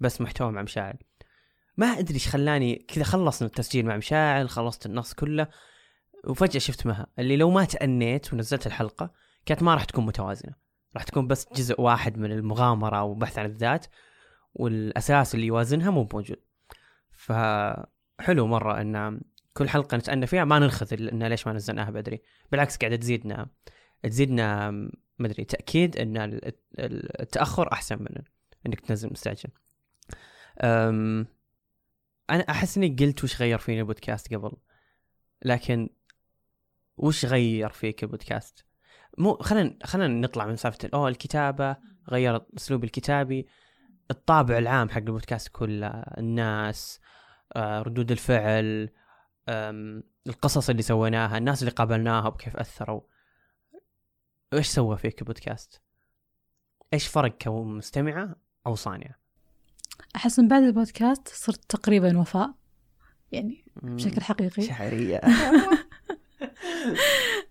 Speaker 2: بس محتوى مع مشاعل. ما أدري إيش خلاني كذا خلصنا التسجيل مع مشاعل خلصت النص كله وفجأة شفت مها. اللي لو ما تأنيت ونزلت الحلقة كانت ما راح تكون متوازنة. راح تكون بس جزء واحد من المغامرة أو بحث عن الذات والأساس اللي يوازنها مو موجود فحلو مرة إن كل حلقة نتأنى فيها ما ننخذ ان ليش ما نزلناها بدري. بالعكس قاعدة تزيدنا تزيدنا ما أدري تأكيد إن ال- ال- التأخر أحسن من إنك تنزل مستعجل. أنا أحس إني قلت وش غير فيني البودكاست قبل لكن وش غير فيك البودكاست؟ مو خلينا خلينا نطلع من سالفة أوه الكتابة غير الاسلوب الكتابي الطابع العام حق البودكاست كله الناس آه، ردود الفعل القصص اللي سويناها الناس اللي قابلناها وكيف أثروا. إيش سوى فيك البودكاست إيش فرق كمستمعة أو صانعه
Speaker 3: أحس من بعد البودكاست صرت تقريبا وفاء يعني بشكل حقيقي.
Speaker 2: شعرية.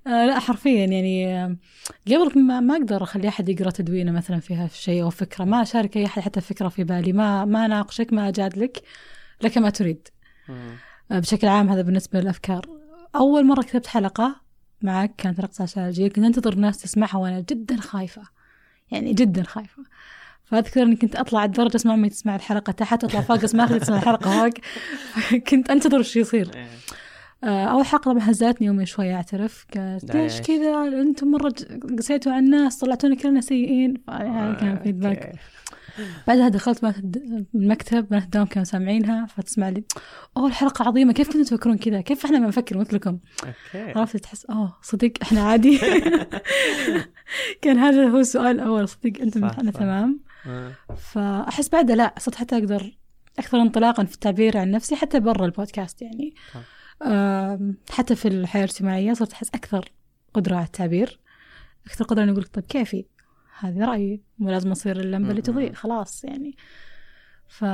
Speaker 3: آه لا حرفيا يعني قبل ما, ما أقدر أخلي أحد يقرأ تدوينه مثلا فيها شيء أو فكرة. ما أشارك أي أحد حتى فكرة في بالي. ما ما أناقشك ما أجادلك لك ما تريد. بشكل عام هذا بالنسبة للأفكار. أول مرة كتبت حلقة معك كانت رقصة سالجية كنت أنتظر الناس تسمعها وأنا جدا خايفة. يعني جدا خايفة. فأذكر أني كنت أطلع الدرج أسمع أمي تسمع الحلقة تحت أطلع فوق أسمع أختي تسمع الحلقة فوق كنت أنتظر إيش يصير. آه، أول حلقة طبعا هزتني أمي شوي أعترف. قالت
Speaker 2: لا
Speaker 3: ليش. كذا؟ أنتم مرة ج- قسيتوا على الناس طلعتونا كلنا سيئين. هذا كان feedback
Speaker 2: okay.
Speaker 3: بعدها دخلت المكتب بنات الدوام كانوا سامعينها فتسمع لي أوه الحلقة عظيمة كيف كنتوا تفكرون كذا؟ كيف إحنا ما نفكر مثلكم؟
Speaker 2: okay.
Speaker 3: عرفت تحس أوه صدق إحنا عادي. كان هذا هو السؤال الأول صدق أنا
Speaker 2: صح.
Speaker 3: تمام؟
Speaker 2: آه.
Speaker 3: فأحس بعدها لا صرت حتى أقدر أكثر انطلاقا في التعبير عن نفسي حتى برا البودكاست يعني. آم، حتى في الحياة الاجتماعية صرت أحس أكثر قدرة على التعبير أكثر قدرة إني أقول طيب كيفي؟ هذه رأيي مو لازم أصير اللمبة اللي. تضيء خلاص يعني ف.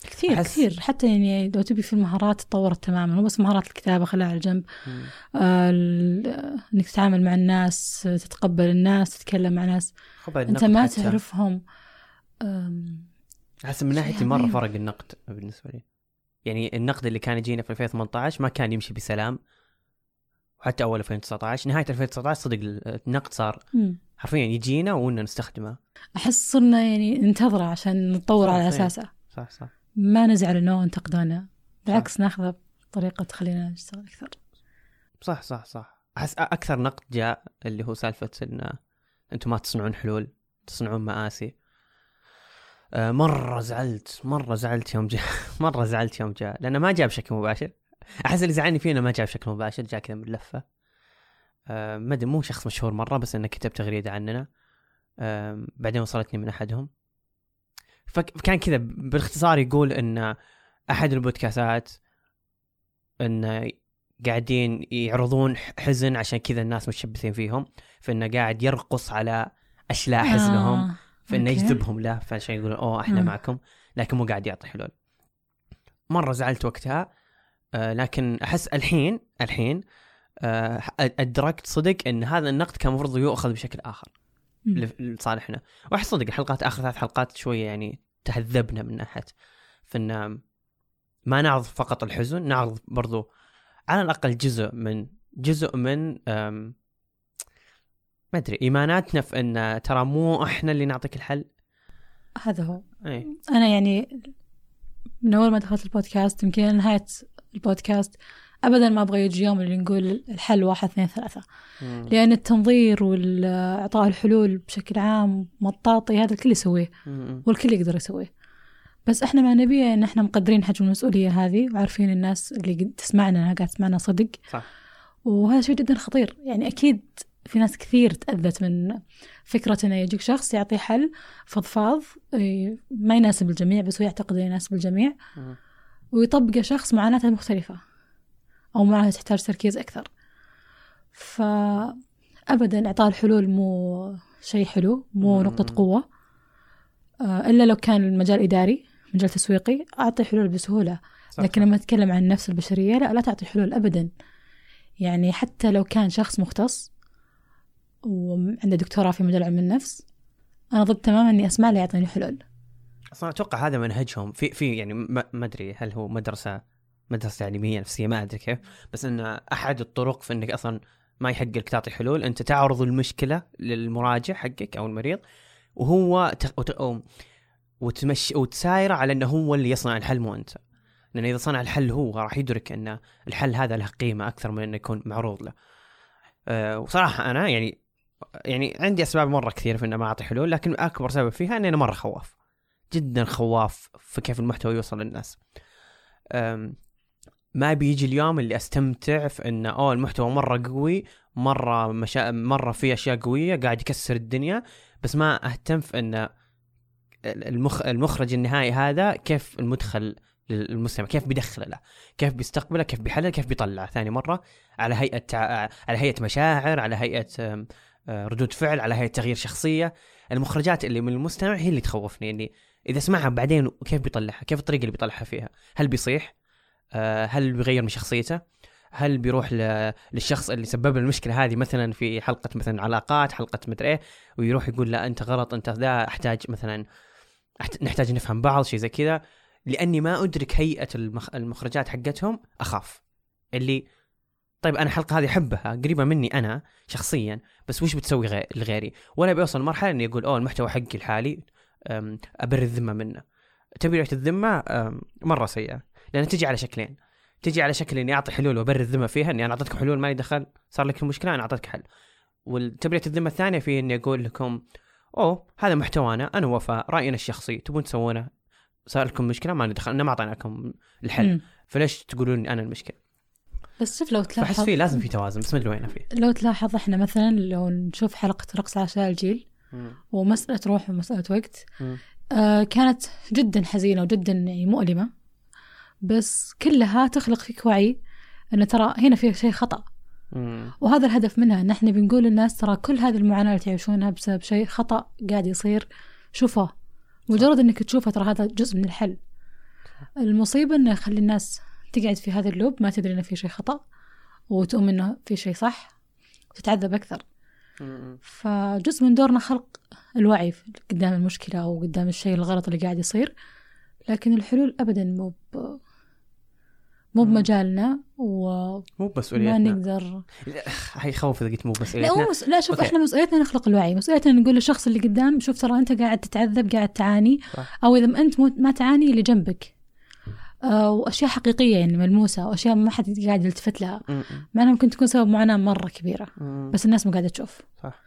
Speaker 3: كثير
Speaker 2: أحس-
Speaker 3: كثير حتى يعني لو تبي في المهارات تطورت تماما مو بس مهارات الكتابة خلاها على جنب. آه، ال- إنك تتعامل مع الناس تتقبل الناس تتكلم مع ناس
Speaker 2: النقد
Speaker 3: ما
Speaker 2: حتى.
Speaker 3: تعرفهم
Speaker 2: أحس من ناحيتي
Speaker 3: مرة.
Speaker 2: فرق النقد بالنسبة لي يعني النقد اللي كان يجينا في 2018 ما كان يمشي بسلام وحتى أول 2019 نهاية 2019 صدق النقد صار. حرفيا يجينا وإننا نستخدمه.
Speaker 3: أحس صرنا يعني ننتظره عشان نتطور على. أساسه.
Speaker 2: صح صح.
Speaker 3: ما نزعل إنه انتقدونا بالعكس ناخذه بطريقة تخلينا نشتغل أكثر.
Speaker 2: صح صح صح. أحس أكثر نقد جاء اللي هو سالفة إن أنتم ما تصنعون حلول تصنعون مآسي. آه، مرة زعلت مرة زعلت يوم جاء مرة زعلت يوم جاء لأنه ما جاء بشكل مباشر. أحس اللي زعلني فيه إنه ما جاء بشكل مباشر جاء كذا من لفة آه، ما أدري مو شخص مشهور مرة بس إنه كتب تغريدة عننا. آه، بعدين وصلتني من أحدهم. فكان كذا باختصار يقول إن أحد البودكاستات إنه قاعدين يعرضون حزن عشان كذا الناس متشبثين فيهم. فإنه قاعد يرقص على حزنهم
Speaker 3: آه.
Speaker 2: فإنه
Speaker 3: أوكي.
Speaker 2: يجذبهم له. فعشان يقولون أوه
Speaker 3: إحنا.
Speaker 2: معكم. لكن مو قاعد يعطي حلول. مرة زعلت وقتها. آه لكن أحس الحين الحين آه أدركت صدق إن هذا النقد كان المفروض يؤخذ بشكل آخر لصالحنا وأحس صدق الحلقات آخر ثلاث حلقات شوية يعني تهذبنا من ناحية فان ما نعرض فقط الحزن نعرض برضو على الأقل جزء من جزء من ما أدري إيماناتنا في إن ترى مو إحنا اللي نعطيك الحل.
Speaker 3: هذا هو.
Speaker 2: اي
Speaker 3: أنا يعني من أول ما دخلت البودكاست يمكن إلى نهاية البودكاست أبدا ما أبغى يجي يوم اللي نقول الحل واحد اثنين ثلاثة. لأن التنظير والإعطاء الحلول بشكل عام مطاطي هذا الكل يسويه والكل يقدر يسويه. بس إحنا ما نبيه إن إحنا مقدرين حجم المسؤولية هذه وعارفين الناس اللي تسمعنا انها قاعد تسمعنا صدق.
Speaker 2: صح.
Speaker 3: وهذا شيء جدا خطير. يعني أكيد في ناس كثير تأذت من فكرة إنه يجيك شخص يعطي حل فضفاض ما يناسب الجميع بس هو يعتقد إنه يناسب الجميع.
Speaker 2: مم.
Speaker 3: ويطبقه شخص معاناته مختلفة أو معاناته تحتاج تركيز أكثر. فأبدا إعطاء الحلول مو شيء حلو مو. نقطة قوة آه، إلا لو كان المجال إداري مجال تسويقي أعطي حلول بسهولة.
Speaker 2: صح
Speaker 3: لكن لما أتكلم عن النفس البشرية لا لا تعطي حلول أبدا. يعني حتى لو كان شخص مختص وعنده دكتوراه في مجال علم النفس أنا ضد تماما إني أسمع له يعطيني حلول.
Speaker 2: أصلا أتوقع هذا منهجهم. في في يعني ما أدري هل هو مدرسة مدرسة تعليميه نفسية ما أدري كيف. بس إن أحد الطرق في إنك أصلا ما يحق لك تعطي حلول أنت تعرض المشكلة للمراجع حقك أو المريض وهو. وتمشي وتسايره على إنه هو اللي يصنع الحل مو أنت. لأن إذا صنع الحل هو راح يدرك إن الحل هذا له قيمة أكثر من إنه يكون معروض له. أه وصراحة أنا يعني يعني عندي أسباب مرة كثير في اني ما أعطي حلول لكن أكبر سبب فيها إني أنا مرة خواف. جدا خواف في كيف المحتوى يوصل للناس ما بيجي اليوم اللي أستمتع في إنه أوه المحتوى مرة قوي مرة مشا... مرة في أشياء قوية قاعد يكسر الدنيا بس ما أهتم في إنه المخ... المخرج النهائي هذا كيف المدخل للمستمع كيف بيدخله له كيف بيستقبله كيف بيحلله كيف بيطلعه ثاني مرة على هيئة. على هيئة مشاعر على هيئة ردود فعل على هيئة تغيير شخصية المخرجات اللي من المستمع هي اللي تخوفني اني إذا سمعها بعدين كيف بيطلعها؟ كيف الطريقة اللي بيطلعها فيها؟ هل بيصيح؟ آه، هل بيغير من شخصيته؟ هل بيروح. للشخص اللي سبب له المشكلة هذه مثلا في حلقة مثلا علاقات حلقة مدري إيه ويروح يقول لا أنت غلط أنت ذا أحتاج مثلا. نحتاج نفهم بعض شيء زي كذا. لأني ما أدرك هيئة المخ... المخرجات حقتهم أخاف. اللي طيب أنا الحلقة هذه أحبها قريبة مني أنا شخصيا بس وش بتسوي غير لغيري؟ ولا بيوصل مرحله إني أقول أوه المحتوى حقي الحالي ابرر الذمة منه. تبرئه الذمة؟ مرة سيئة. لأن تجي على شكلين. تجي على شكل إني أعطي حلول وابرر الذمة فيها إني أنا اعطيتكم حلول ما لي دخل صار لك مشكلة أنا أعطيتك حل. والتبرئه الذمة الثانية في إني أقول لكم أوه هذا محتوانا أنا وفاء رأينا الشخصي تبون تسوونه؟ صار لكم مشكلة ما لي دخل أنا ما أعطيناكم الحل.
Speaker 3: مم.
Speaker 2: فليش تقولون أنا المشكلة؟
Speaker 3: بس شوف لو تلاحظ
Speaker 2: فيه لازم في توازن بس ما أدري وين فيه
Speaker 3: لو تلاحظ إحنا مثلا لو نشوف حلقة رقص عشاء الجيل ومسألة روح ومسألة وقت. آه كانت جدا حزينة وجدا يعني مؤلمة. بس كلها تخلق فيك وعي أن ترى هنا في شيء خطأ. وهذا الهدف منها. أن إحنا بنقول للناس ترى كل هذه المعاناة اللي تعيشونها بسبب شيء خطأ قاعد يصير. شوفه مجرد أنك تشوفه ترى هذا جزء من الحل. المصيبة أنه يخلي الناس تقعد في هذا ال loop ما تدري أنه في شيء خطأ وتؤمن أنه في شيء صح وتتعذب أكثر. فجزء من دورنا خلق الوعي قدام المشكلة أو قدام الشيء الغلط اللي قاعد يصير لكن الحلول أبدا مو ب... مو. بمجالنا وما
Speaker 2: مو بمسؤوليتنا
Speaker 3: نقدر
Speaker 2: هي يخوف إذا قلت مو
Speaker 3: لا
Speaker 2: بمسؤوليتنا
Speaker 3: مو مس... لا شوف
Speaker 2: okay.
Speaker 3: إحنا مسؤوليتنا نخلق الوعي مسؤوليتنا نقول للشخص اللي قدام شوف ترى أنت قاعد تتعذب قاعد تعاني
Speaker 2: صح.
Speaker 3: أو إذا ما انت. ما تعاني اللي جنبك وأشياء حقيقية يعني ملموسة وأشياء ما حد قاعد يلتفت لها. مع انها ممكن تكون سبب معاناة مرة كبيرة
Speaker 2: مم.
Speaker 3: بس الناس ما قاعدة تشوف
Speaker 2: صح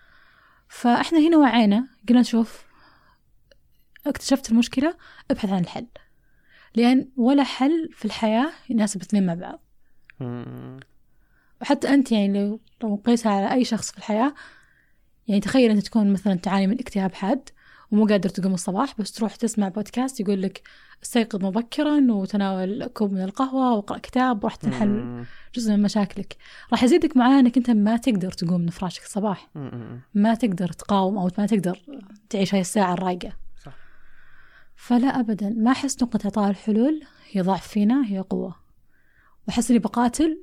Speaker 3: فإحنا هنا وعينا قلنا شوف اكتشفت المشكلة ابحث عن الحل لأن ولا حل في الحياة يناسب اثنين مع بعض
Speaker 2: مم.
Speaker 3: وحتى أنت يعني لو لو نقيسها على أي شخص في الحياة يعني تخيل أنت تكون مثلا تعاني من اكتئاب حاد ومو قادر تقوم الصباح بس تروح تسمع بودكاست يقول لك استيقظ مبكرا وتناول كوب من القهوة واقرأ كتاب وراح تنحل. جزء من مشاكلك راح يزيدك معاه أنك أنت ما تقدر تقوم من فراشك الصباح. ما تقدر تقاوم أو ما تقدر تعيش هاي الساعة الرايقة. فلا أبدا ما أحس نقطة إعطاء الحلول هي ضعف فينا هي قوة وأحس إني بقاتل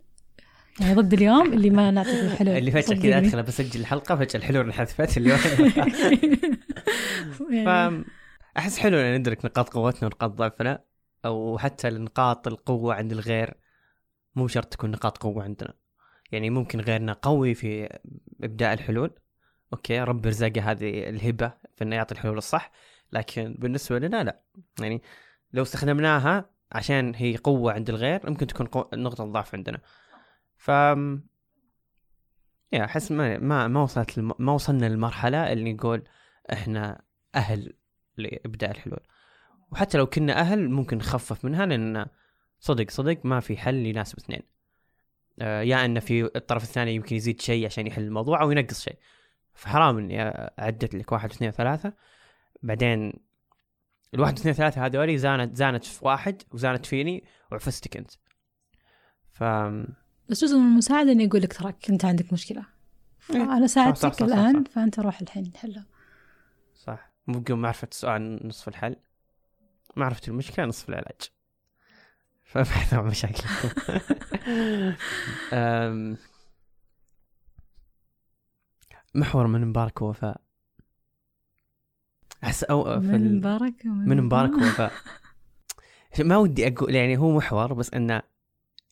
Speaker 3: يعني ضد اليوم اللي ما نعطيك الحلول
Speaker 2: اللي فجأة كذا. أدخل بسجل الحلقة فجأة الحلول انحذفت اليوم
Speaker 3: يعني.
Speaker 2: فأحس حلو إن ندرك نقاط قوتنا ونقاط ضعفنا أو حتى نقاط القوة عند الغير مو شرط تكون نقاط قوة عندنا. يعني ممكن غيرنا قوي في ابداء الحلول أوكي رب رزقه هذه الهبة في إنه يعطي الحلول الصح لكن بالنسبة لنا لا. يعني لو استخدمناها عشان هي قوة عند الغير ممكن تكون قو... نقطة ضعف عندنا. ف يا أحس ما ما ما وصلت الم... ما وصلنا للمرحلة اللي نقول إحنا أهل لابداء الحلول. وحتى لو كنا أهل ممكن نخفف منها لأن صدق صدق ما في حل يناسب اثنين. آه، يا إن في الطرف الثاني يمكن يزيد شيء عشان يحل الموضوع أو ينقص شيء. فحرام إني أعدت لك واحد اثنين ثلاثة بعدين الواحد اثنين ثلاثة هذولي زانت زانت في واحد وزانت فيني وعفستك أنت. ف
Speaker 3: بس جزء من المساعدة إني أقول لك تراك أنت عندك مشكلة.
Speaker 2: إيه. صح، صح،
Speaker 3: ساعدتك
Speaker 2: صح،
Speaker 3: الآن
Speaker 2: صح.
Speaker 3: فأنت روح الحين حلها
Speaker 2: ممكن معرفة السؤال نصف الحل. معرفة المشكلة نصف العلاج. فابحث عن مشاكلكم محور من مبارك ووفاء. أحس أو في
Speaker 3: من. مبارك
Speaker 2: من مبارك ووفاء. ما ودي أقول يعني هو محور بس إنه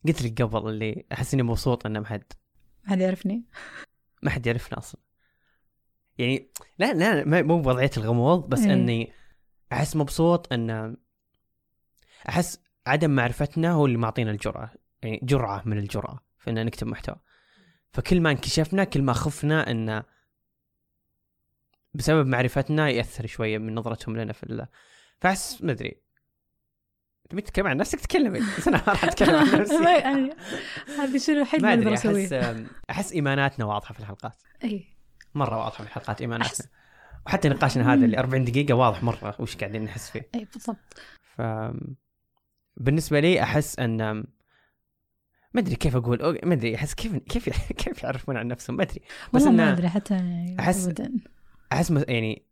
Speaker 2: قلت لك قبل اللي أحس إني مبسوط إنه ما حد.
Speaker 3: هل يعرفني؟
Speaker 2: ما حد يعرفنا أصلا. يعني لا لا مو بوضعية الغموض بس
Speaker 3: إيه.
Speaker 2: إني أحس مبسوط إن أحس عدم معرفتنا هو اللي معطينا الجرأة يعني جرعة من الجرأة في ان نكتب محتوى. فكل ما انكشفنا كل ما خفنا إن بسبب معرفتنا يأثر شوية من نظرتهم لنا في الله فأحس ما أدري. تبي تتكلم عن نفسك؟ تكلمي بس أنا ما راح أتكلم عن نفسي.
Speaker 3: يعني هذه شنو الوحيد
Speaker 2: ما أدري
Speaker 3: أحس
Speaker 2: أحس إيماناتنا واضحة في الحلقات.
Speaker 3: أي
Speaker 2: مرة واضحة في الحلقات ايماناتنا وحتى نقاشنا هذا اللي 40 دقيقة واضح مرة وش قاعدين نحس فيه.
Speaker 3: أي بالضبط.
Speaker 2: ف بالنسبة لي أحس ان ما أدري كيف أقول ما أدري أحس كيف كيف كيف يعرفون عن نفسهم؟ ما أدري. بس
Speaker 3: والله ما أدري حتى
Speaker 2: أحس-
Speaker 3: أبدا.
Speaker 2: أحس يعني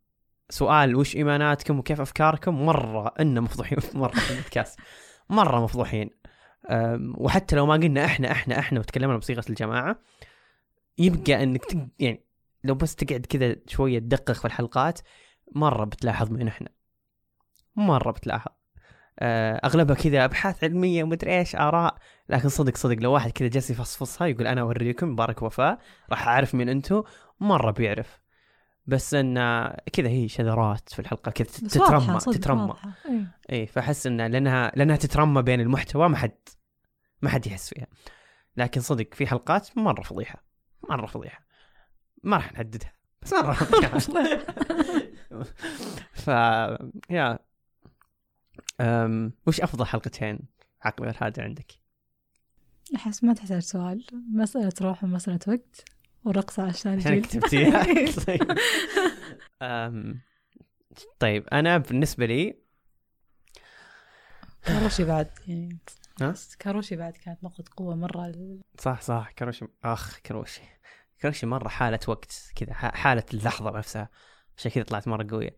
Speaker 2: سؤال وش إيماناتكم وكيف أفكاركم؟ مرة إن مفضوحين. مرة في البودكاست. مرة مفضوحين. وحتى لو ما قلنا إحنا إحنا إحنا وتكلمنا بصيغة الجماعة يبقى إنك تق... يعني لو بس تقعد كذا شوية تدقق في الحلقات مرة بتلاحظ من إحنا. مرة بتلاحظ. أه، أغلبها كذا أبحاث علمية ومدري إيش آراء. لكن صدق صدق لو واحد كذا جالس يفصفصها يقول أنا أوريكم مبارك وفاء راح أعرف مين أنتم مرة بيعرف. بس إن كذا هي شذرات في الحلقة كذا تترمى تترمى. اي فأحس إن لأنها لأنها تترمى بين المحتوى ما حد ما حد يحس فيها. لكن صدق في حلقات مرة فضيحة مرة فضيحة. ما راح نحددها. بس مرة. ف يا. أم... وش أفضل حلقتين غير هذا عندك؟
Speaker 3: أحس ما تحتاج سؤال. مسألة روح ومسألة وقت ورقص على الشارع
Speaker 2: عشان كتبتيها. طيب. أم... طيب أنا بالنسبة لي
Speaker 3: كاروشي بعد يعني.
Speaker 2: ها؟
Speaker 3: كاروشي بعد كانت نقطة قوة مرة. ال-
Speaker 2: صح صح كروشي أخ كروشي كروشي مرة حالة وقت كذا حالة اللحظة نفسها. عشان كذا طلعت مرة قوية.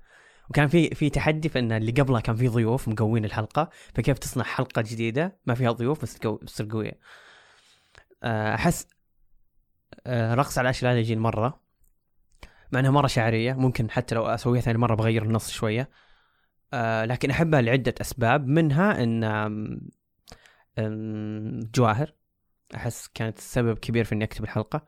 Speaker 2: وكان في في تحدي في إن اللي قبلها كان في ضيوف مقوين الحلقة فكيف تصنع حلقة جديدة؟ ما فيها ضيوف بس تصير قوية. آه، أحس آه، رقص على الأشياء لا يجي مرة. مع إنها مرة شعرية ممكن حتى لو أسويها ثاني مرة بغير النص شوية. آه، لكن أحبها لعدة أسباب. منها إن جواهر. أحس كانت سبب كبير في إني أكتب الحلقة.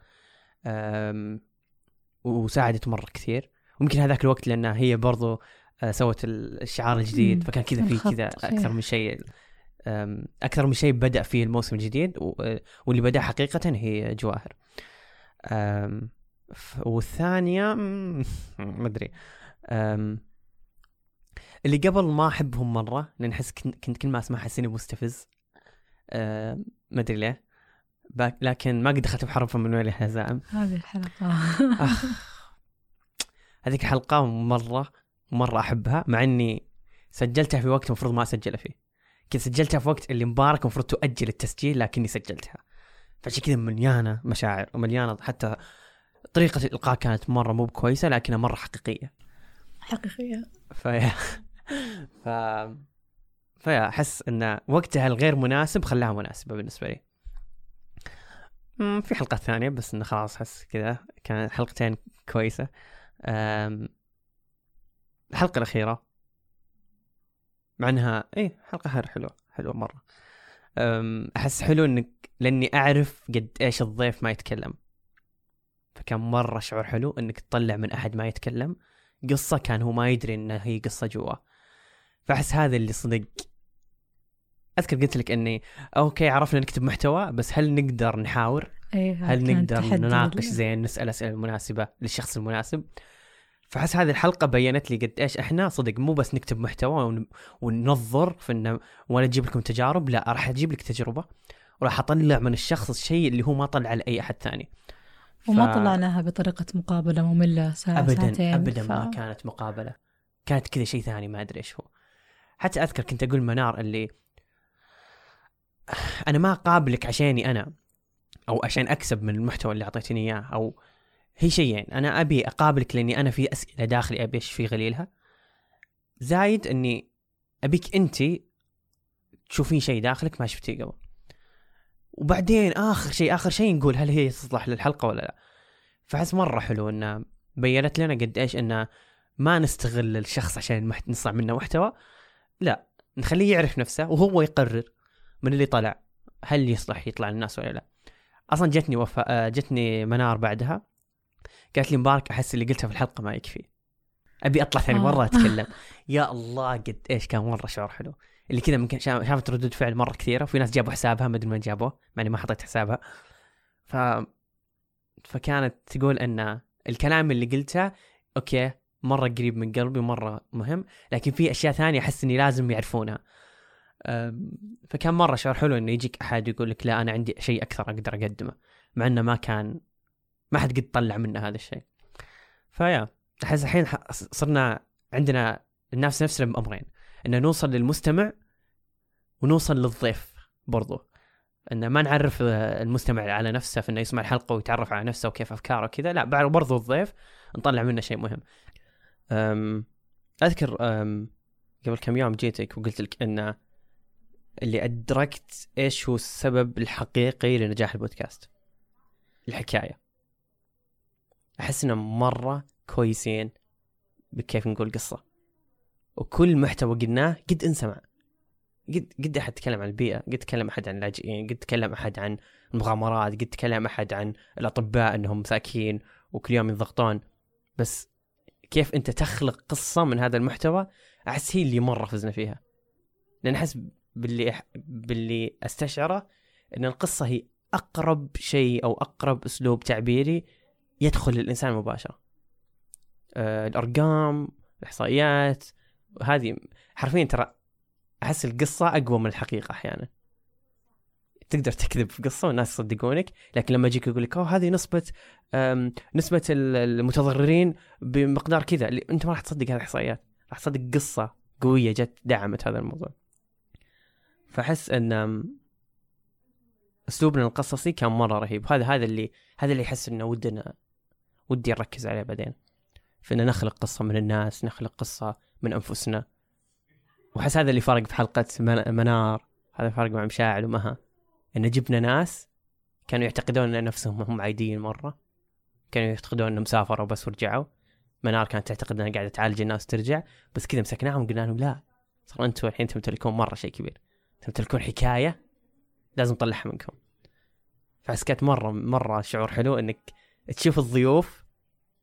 Speaker 2: وساعدت مرة كثير. ويمكن هذاك الوقت لأنها هي برضو آه، سوت الشعار الجديد. فكان كذا في كذا. أكثر من شيء أكثر من شيء بدأ فيه الموسم الجديد و- واللي بدأ حقيقة هي جواهر. والثانية ما أدري. اللي قبل ما أحبهم مرة لأن أحس كن- كنت كل ما اسمع احس اني مستفز ما أدري ليه. لكن ما قد دخلت بحرف من وين الهزائم
Speaker 3: هذه الحلقة.
Speaker 2: هذيك الحلقة مرة مرة أحبها مع إني سجلتها في وقت المفروض ما أسجلها فيه. كذا سجلتها في وقت اللي مبارك المفروض تؤجل التسجيل لكني سجلتها. فعشان كذا مليانة مشاعر ومليانة حتى طريقة الإلقاء كانت مرة مو كويسة لكنها مرة حقيقية.
Speaker 3: حقيقية.
Speaker 2: فيا. ف فيا أحس إن وقتها الغير مناسب خلاها مناسبة بالنسبة لي. في حلقات ثانية بس إنه خلاص أحس كذا. كانت حلقتين كويسة. أم، الحلقة الأخيرة. مع إنها حلقة هر حلوة حلوة مرة. أم، أحس حلو إنك لأني أعرف قد إيش الضيف ما يتكلم. فكان مرة شعور حلو إنك تطلع من أحد ما يتكلم. قصة كان هو ما يدري إنها هي قصة جوا. فأحس هذا اللي صدق أذكر قلت لك إني أوكي عرفنا نكتب محتوى بس هل نقدر نحاور؟
Speaker 3: إيه
Speaker 2: هل نقدر نناقش زين نسأل أسئلة مناسبه للشخص المناسب؟ فحس هذه الحلقة بينت لي قد إيش إحنا صدق مو بس نكتب محتوى ون- وننظر في إنه وأنا أجيب لكم تجارب لا راح أجيب لك تجربة وراح أطلع من الشخص الشيء اللي هو ما طلع لاي أحد ثاني.
Speaker 3: وما
Speaker 2: ف-
Speaker 3: طلعناها بطريقة مقابلة مملة ساعة
Speaker 2: ابدا
Speaker 3: ساعتين.
Speaker 2: ابدا
Speaker 3: ف...
Speaker 2: ما كانت مقابلة. كانت كذا شيء ثاني ما أدري إيش هو. حتى أذكر كنت أقول منار اللي أنا ما أقابلك عشاني أنا أو عشان أكسب من المحتوى اللي أعطيتني إياه أو هي شيئين. أنا أبي أقابلك لأني أنا في أسئلة داخلي أبي في غليلها. زايد إني أبيك أنت تشوفين شيء داخلك ما شفتيه قبل. وبعدين آخر شيء آخر شيء نقول هل هي تصلح للحلقة ولا لا؟ فحس مرة حلو انه بينت لنا قد إيش انه ما نستغل الشخص عشان. نصنع منه محتوى. لا نخليه يعرف نفسه وهو يقرر. من اللي طلع هل يصلح يطلع للناس ولا لا. أصلا جتني وفاء آه، جتني منار بعدها. قالت لي مبارك أحس اللي قلته في الحلقة ما يكفي. أبي أطلع ثاني
Speaker 3: آه.
Speaker 2: مرة أتكلم. يا الله قد إيش كان مرة شعور حلو. اللي كذا ممكن شا- شافت ردود فعل مرة كثيرة وفي ناس جابوا حسابها ما أدري من جابوه مع إني ما حطيت حسابها. ف فكانت تقول إن الكلام اللي قلته أوكي مرة قريب من قلبي ومره مهم لكن في أشياء ثانية أحس إني لازم يعرفونها. فكان مرة شعور حلو إنه يجيك أحد يقول لك لا أنا عندي شيء أكثر أقدر أقدمه مع إنه ما كان ما حد قد طلع منه هذا الشيء. فيا أحس الحين صرنا عندنا الناس نفسنا بامرين ان نوصل للمستمع ونوصل للضيف برضو. ان ما نعرف آه، المستمع على نفسه في إنه يسمع الحلقة ويتعرف على نفسه وكيف أفكاره وكذا لا برضو الضيف نطلع منه شيء مهم. أم أذكر أم قبل كم يوم جيتك وقلت لك ان اللي أدركت إيش هو السبب الحقيقي لنجاح البودكاست. الحكاية. أحس إنهم مرة كويسين بكيف نقول قصة. وكل محتوى قلناه قد انسمع. قد قد أحد تكلم عن البيئة قد تكلم أحد عن اللاجئين قد تكلم أحد عن المغامرات قد تكلم أحد عن الأطباء إنهم مساكين وكل يوم ينضغطون بس كيف أنت تخلق قصة من هذا المحتوى أحس هي اللي مرة فزنا فيها. لأن أحس باللي أح- باللي أستشعره إن القصة هي أقرب شيء أو أقرب أسلوب تعبيري يدخل للانسان مباشرة. أه الأرقام الإحصائيات هذه حرفيا ترى أحس القصة أقوى من الحقيقة أحيانا. تقدر تكذب في قصة والناس يصدقونك لكن لما يجيك يقول لك أوه هذه نسبة نسبة ال- المتضررين بمقدار كذا أنت ما راح تصدق هذه الإحصائيات راح تصدق قصة قوية جت دعمت هذا الموضوع. فأحس إن أسلوبنا القصصي كان مرة رهيب. هذا هذا اللي هذا اللي احس إنه ودنا ودي نركز عليه بعدين. فإن نخلق قصة من الناس نخلق قصة من أنفسنا. وحس هذا اللي فرق في حلقة من- منار. هذا فرق مع مشاعل ومها. إن جبنا ناس كانوا يعتقدون أن نفسهم هم عاديين مرة. كانوا يعتقدون أنهم سافروا بس ورجعوا. منار كانت تعتقد أنها قاعدة تعالج الناس وترجع. بس كذا مسكناهم وقلنا لهم لا ترى أنتم الحين تمتلكون مرة شيء كبير. تمتلكون حكاية لازم نطلعها منكم. فحس مرة مرة شعور حلو إنك تشوف الضيوف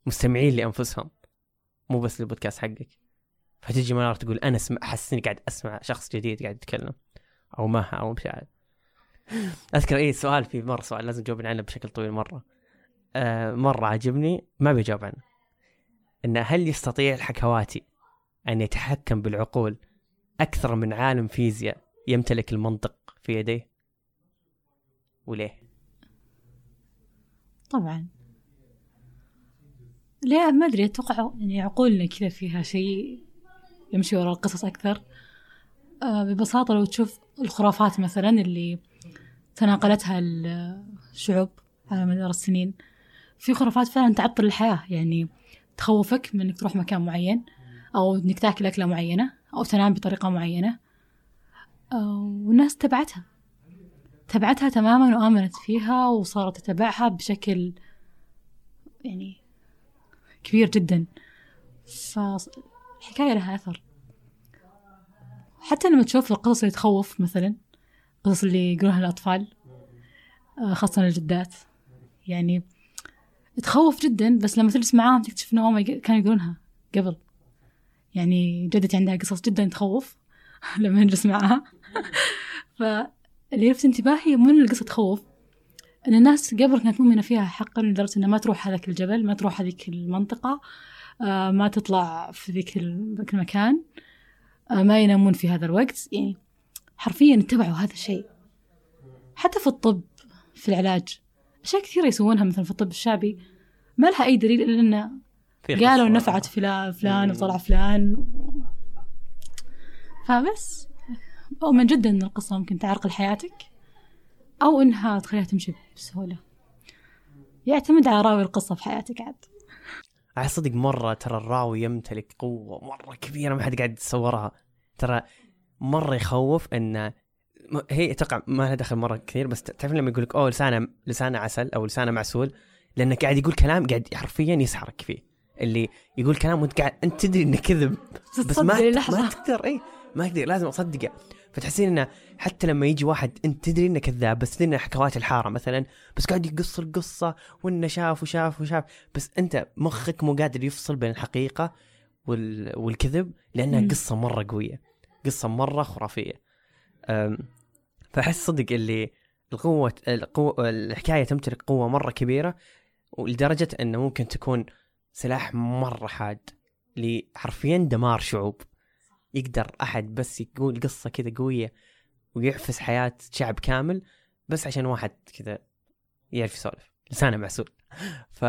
Speaker 2: مستمعين لأنفسهم. مو بس للبودكاست حقك. فتجي منار تقول أنا اسمع أحس إني قاعد أسمع شخص جديد قاعد يتكلم. أو مها أو مشاعر أذكر اي سؤال في مرة سؤال لازم تجاوبين عنه بشكل طويل مرة. آه مرة عجبني ما بيجاوب عنه. إن هل يستطيع الحكواتي أن يتحكم بالعقول أكثر من عالم فيزياء؟ يمتلك المنطق في يديه؟ وليه؟
Speaker 3: طبعا. لا ما أدري أتوقع يعني عقولنا كذا فيها شيء يمشي وراء القصص أكثر. آه ببساطة لو تشوف الخرافات مثلا اللي تناقلتها الشعوب على مدار السنين في خرافات فعلا تعطل الحياة. يعني تخوفك من إنك تروح مكان معين أو إنك تاكل أكلة معينة أو تنام بطريقة معينة. والناس تبعتها. تبعتها تماما وآمنت فيها وصارت تتبعها بشكل يعني كبير جدا. فالحكاية لها أثر. حتى لما تشوف القصص اللي تخوف مثلا قصص اللي يقولونها الأطفال آه، خاصة الجدات. يعني تخوف جدا بس لما تجلس معاهم تكتشف إنه هم كانوا يقولونها قبل. يعني جدتي عندها قصص جدا تخوف. لما نجلس معاها فاللي لفت انتباهي مو إن القصة تخوف إن الناس قبل كانت مؤمنة فيها حقا لدرجة إنها ما تروح هذاك الجبل ما تروح هذيك المنطقة آه، ما تطلع في ذيك المكان آه، ما ينامون في هذا الوقت يعني حرفيا اتبعوا هذا الشيء حتى في الطب في العلاج أشياء كثيرة يسوونها مثلا في الطب الشعبي ما لها أي دليل إلا
Speaker 2: في
Speaker 3: قالوا. نفعت فلان فلان
Speaker 2: مم.
Speaker 3: وطلع فلان فبس. أؤمن جدا إن القصة ممكن تعرقل حياتك أو إنها تخليها تمشي بسهولة. يعتمد على رأوي القصة في حياتك عاد.
Speaker 2: على صدق مرة ترى الراوي يمتلك قوة مرة كبيرة ما حد قاعد يتصورها. ترى مرة يخوف م- هي أتوقع ما لها دخل مرة كثير بس تعرف لما يقول لك أوه لسانه لسانه عسل أو لسانه معسول؟ لأنه قاعد يقول كلام قاعد حرفيا يسحرك فيه. اللي يقول كلام وأنت قاعد أنت تدري إنه كذب بس ما. ما تقدر اي ما تقدر لازم أصدقه. فتحسين إنه حتى لما يجي واحد أنت تدري إنه كذاب بس تدري إنه حكوات الحارة مثلا بس قاعد يقص القصة وإنه شاف وشاف وشاف بس أنت مخك مو قادر يفصل بين الحقيقة وال... والكذب لأنها. قصة مرة قوية قصة مرة خرافية. فأحس صدق اللي القوة القوة الحكاية تمتلك قوة مرة كبيرة ولدرجة إنه ممكن تكون سلاح مرة حاد لحرفيا دمار شعوب. يقدر أحد بس يقول قصة كذا قوية ويعفس حياة شعب كامل بس عشان واحد كذا يعرف يسولف. لسانه معسول. ف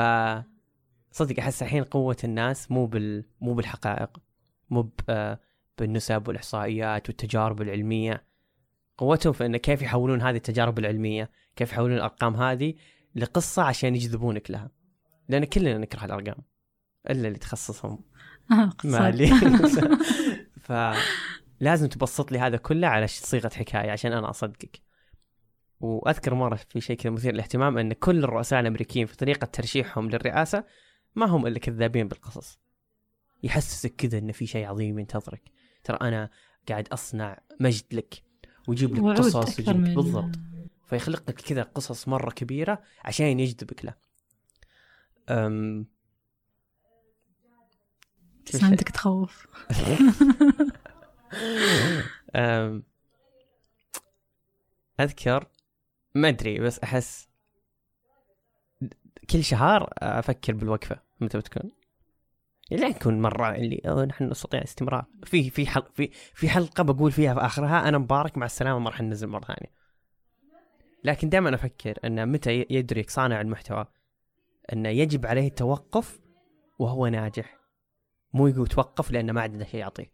Speaker 2: صدق أحس الحين قوة الناس مو بال مو بالحقائق مو. آه، بالنسب والإحصائيات والتجارب العلمية. قوتهم في انه كيف يحولون هذه التجارب العلمية كيف يحولون الأرقام هذه لقصة عشان يجذبونك لها. لأن كلنا نكره الأرقام إلا اللي تخصصهم.
Speaker 3: آه،.
Speaker 2: مالي فلازم تبسط لي هذا كله على صيغة حكاية عشان أنا أصدقك. وأذكر مرة في شيء كذا مثير للاهتمام أن كل الرؤساء الأمريكيين في طريقة ترشيحهم للرئاسة ما هم إلا كذابين بالقصص. يحسسك كذا إن في شيء عظيم ينتظرك. ترى أنا قاعد أصنع مجد لك ويجيب لك قصص ويجيب بالضبط. فيخلق لك كذا قصص مرة كبيرة عشان يجذبك له. أم...
Speaker 3: ابتسامتك تخوف.
Speaker 2: أذكر ما أدري بس أحس كل شهر أفكر بالوقفة متى بتكون. يعني تكون مرة اللي نحن نستطيع استمرار. في في حل في في حلقة بقول فيها في آخرها أنا مبارك مع السلامة ما راح ننزل مرة ثانية. لكن دائما أفكر أن متى يدرك صانع المحتوى انه يجب عليه التوقف وهو ناجح. مو توقف لأنه ما عنده شيء يعطيه.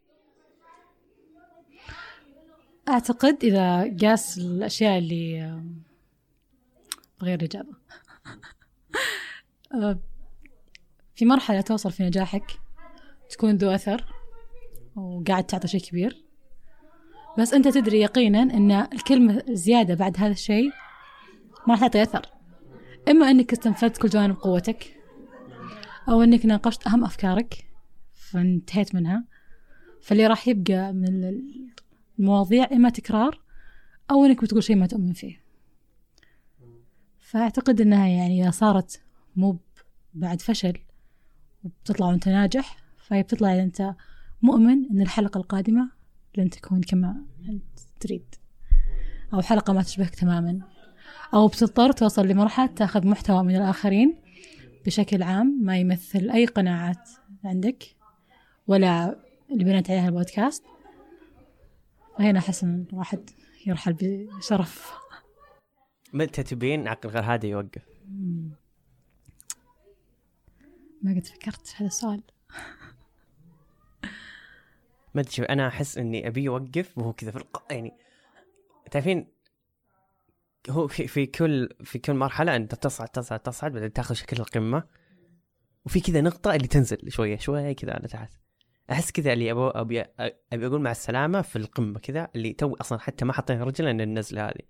Speaker 3: أعتقد إذا قاس الأشياء اللي بغير إجابة. آه، في مرحلة توصل في نجاحك تكون ذو أثر وقاعد تعطي شيء كبير. بس أنت تدري يقينا أن الكلمة زيادة بعد هذا الشيء ما راح تعطي أثر. إما أنك استنفذت كل جوانب قوتك أو أنك ناقشت أهم أفكارك فانتهيت منها. فاللي راح يبقى من ال- المواضيع إما تكرار أو إنك بتقول شيء ما تؤمن فيه. فأعتقد إنها يعني إذا صارت مو بعد فشل وبتطلع وأنت ناجح فهي بتطلع إذا أنت مؤمن إن الحلقة القادمة لن تكون كما أنت تريد. أو حلقة ما تشبهك تماما. أو بتضطر توصل لمرحلة تأخذ محتوى من الآخرين بشكل عام ما يمثل أي قناعات عندك. ولا اللي بنيت عليها البودكاست. وهنا أحس إن الواحد يرحل بشرف.
Speaker 2: متى تبين عقل غير هذا يوقف.
Speaker 3: ما قد فكرت في هذا السؤال.
Speaker 2: ما أدري شوف أنا أحس إني أبي اوقف وهو كذا في الق... يعني تعرفين هو في, في كل في كل مرحلة أنت تصعد تصعد تصعد بعدين تاخذ شكل القمة. وفي كذا نقطة اللي تنزل شوية شوية كذا على تحت. أحس كذا اللي ابو أبي أبي أقول مع السلامة في القمة كذا اللي تو أصلا حتى ما حطينا رجل لأن النزلة هذه.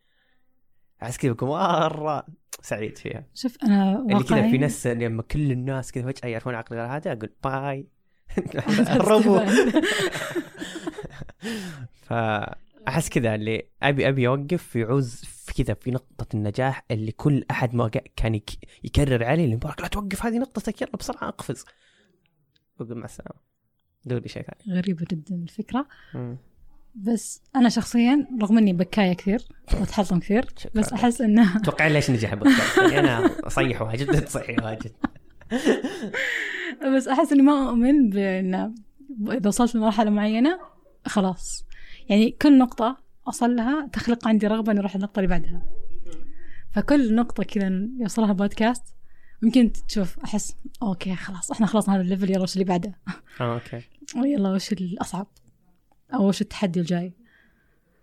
Speaker 2: أحس كذا بكون مرة سعيد فيها.
Speaker 3: شوف أنا
Speaker 2: اللي كذا في ناس لما كل الناس كذا فجأة يعرفون عقل هذا أقول باي. هربوا ف أحس كذا اللي ابي أبي أوقف يعوز في كذا في نقطة النجاح اللي كل أحد ما كان يك- يكرر علي اللي مبارك لا توقف هذه نقطتك يلا بسرعة أقفز. وقل مع السلامة. دوري شيء ثاني
Speaker 3: غريبة جدا الفكرة.
Speaker 2: مم.
Speaker 3: بس أنا شخصيا رغم إني بكاية كثير وأتحطم كثير. بس أحس إنه
Speaker 2: أتوقع ليش نجح البودكاست يعني أنا اصيح واجد انت تصيح واجد.
Speaker 3: بس أحس إني ما أؤمن بأن إذا وصلت لمرحلة معينة خلاص. يعني كل نقطة أصل لها تخلق عندي رغبة إني أروح النقطة اللي بعدها. فكل نقطة كذا يوصلها بودكاست ممكن تشوف أحس okay خلاص إحنا خلصنا هذا ال level يلا وش اللي بعده.
Speaker 2: آه okay.
Speaker 3: يلا وش الأصعب؟ أو وش التحدي الجاي؟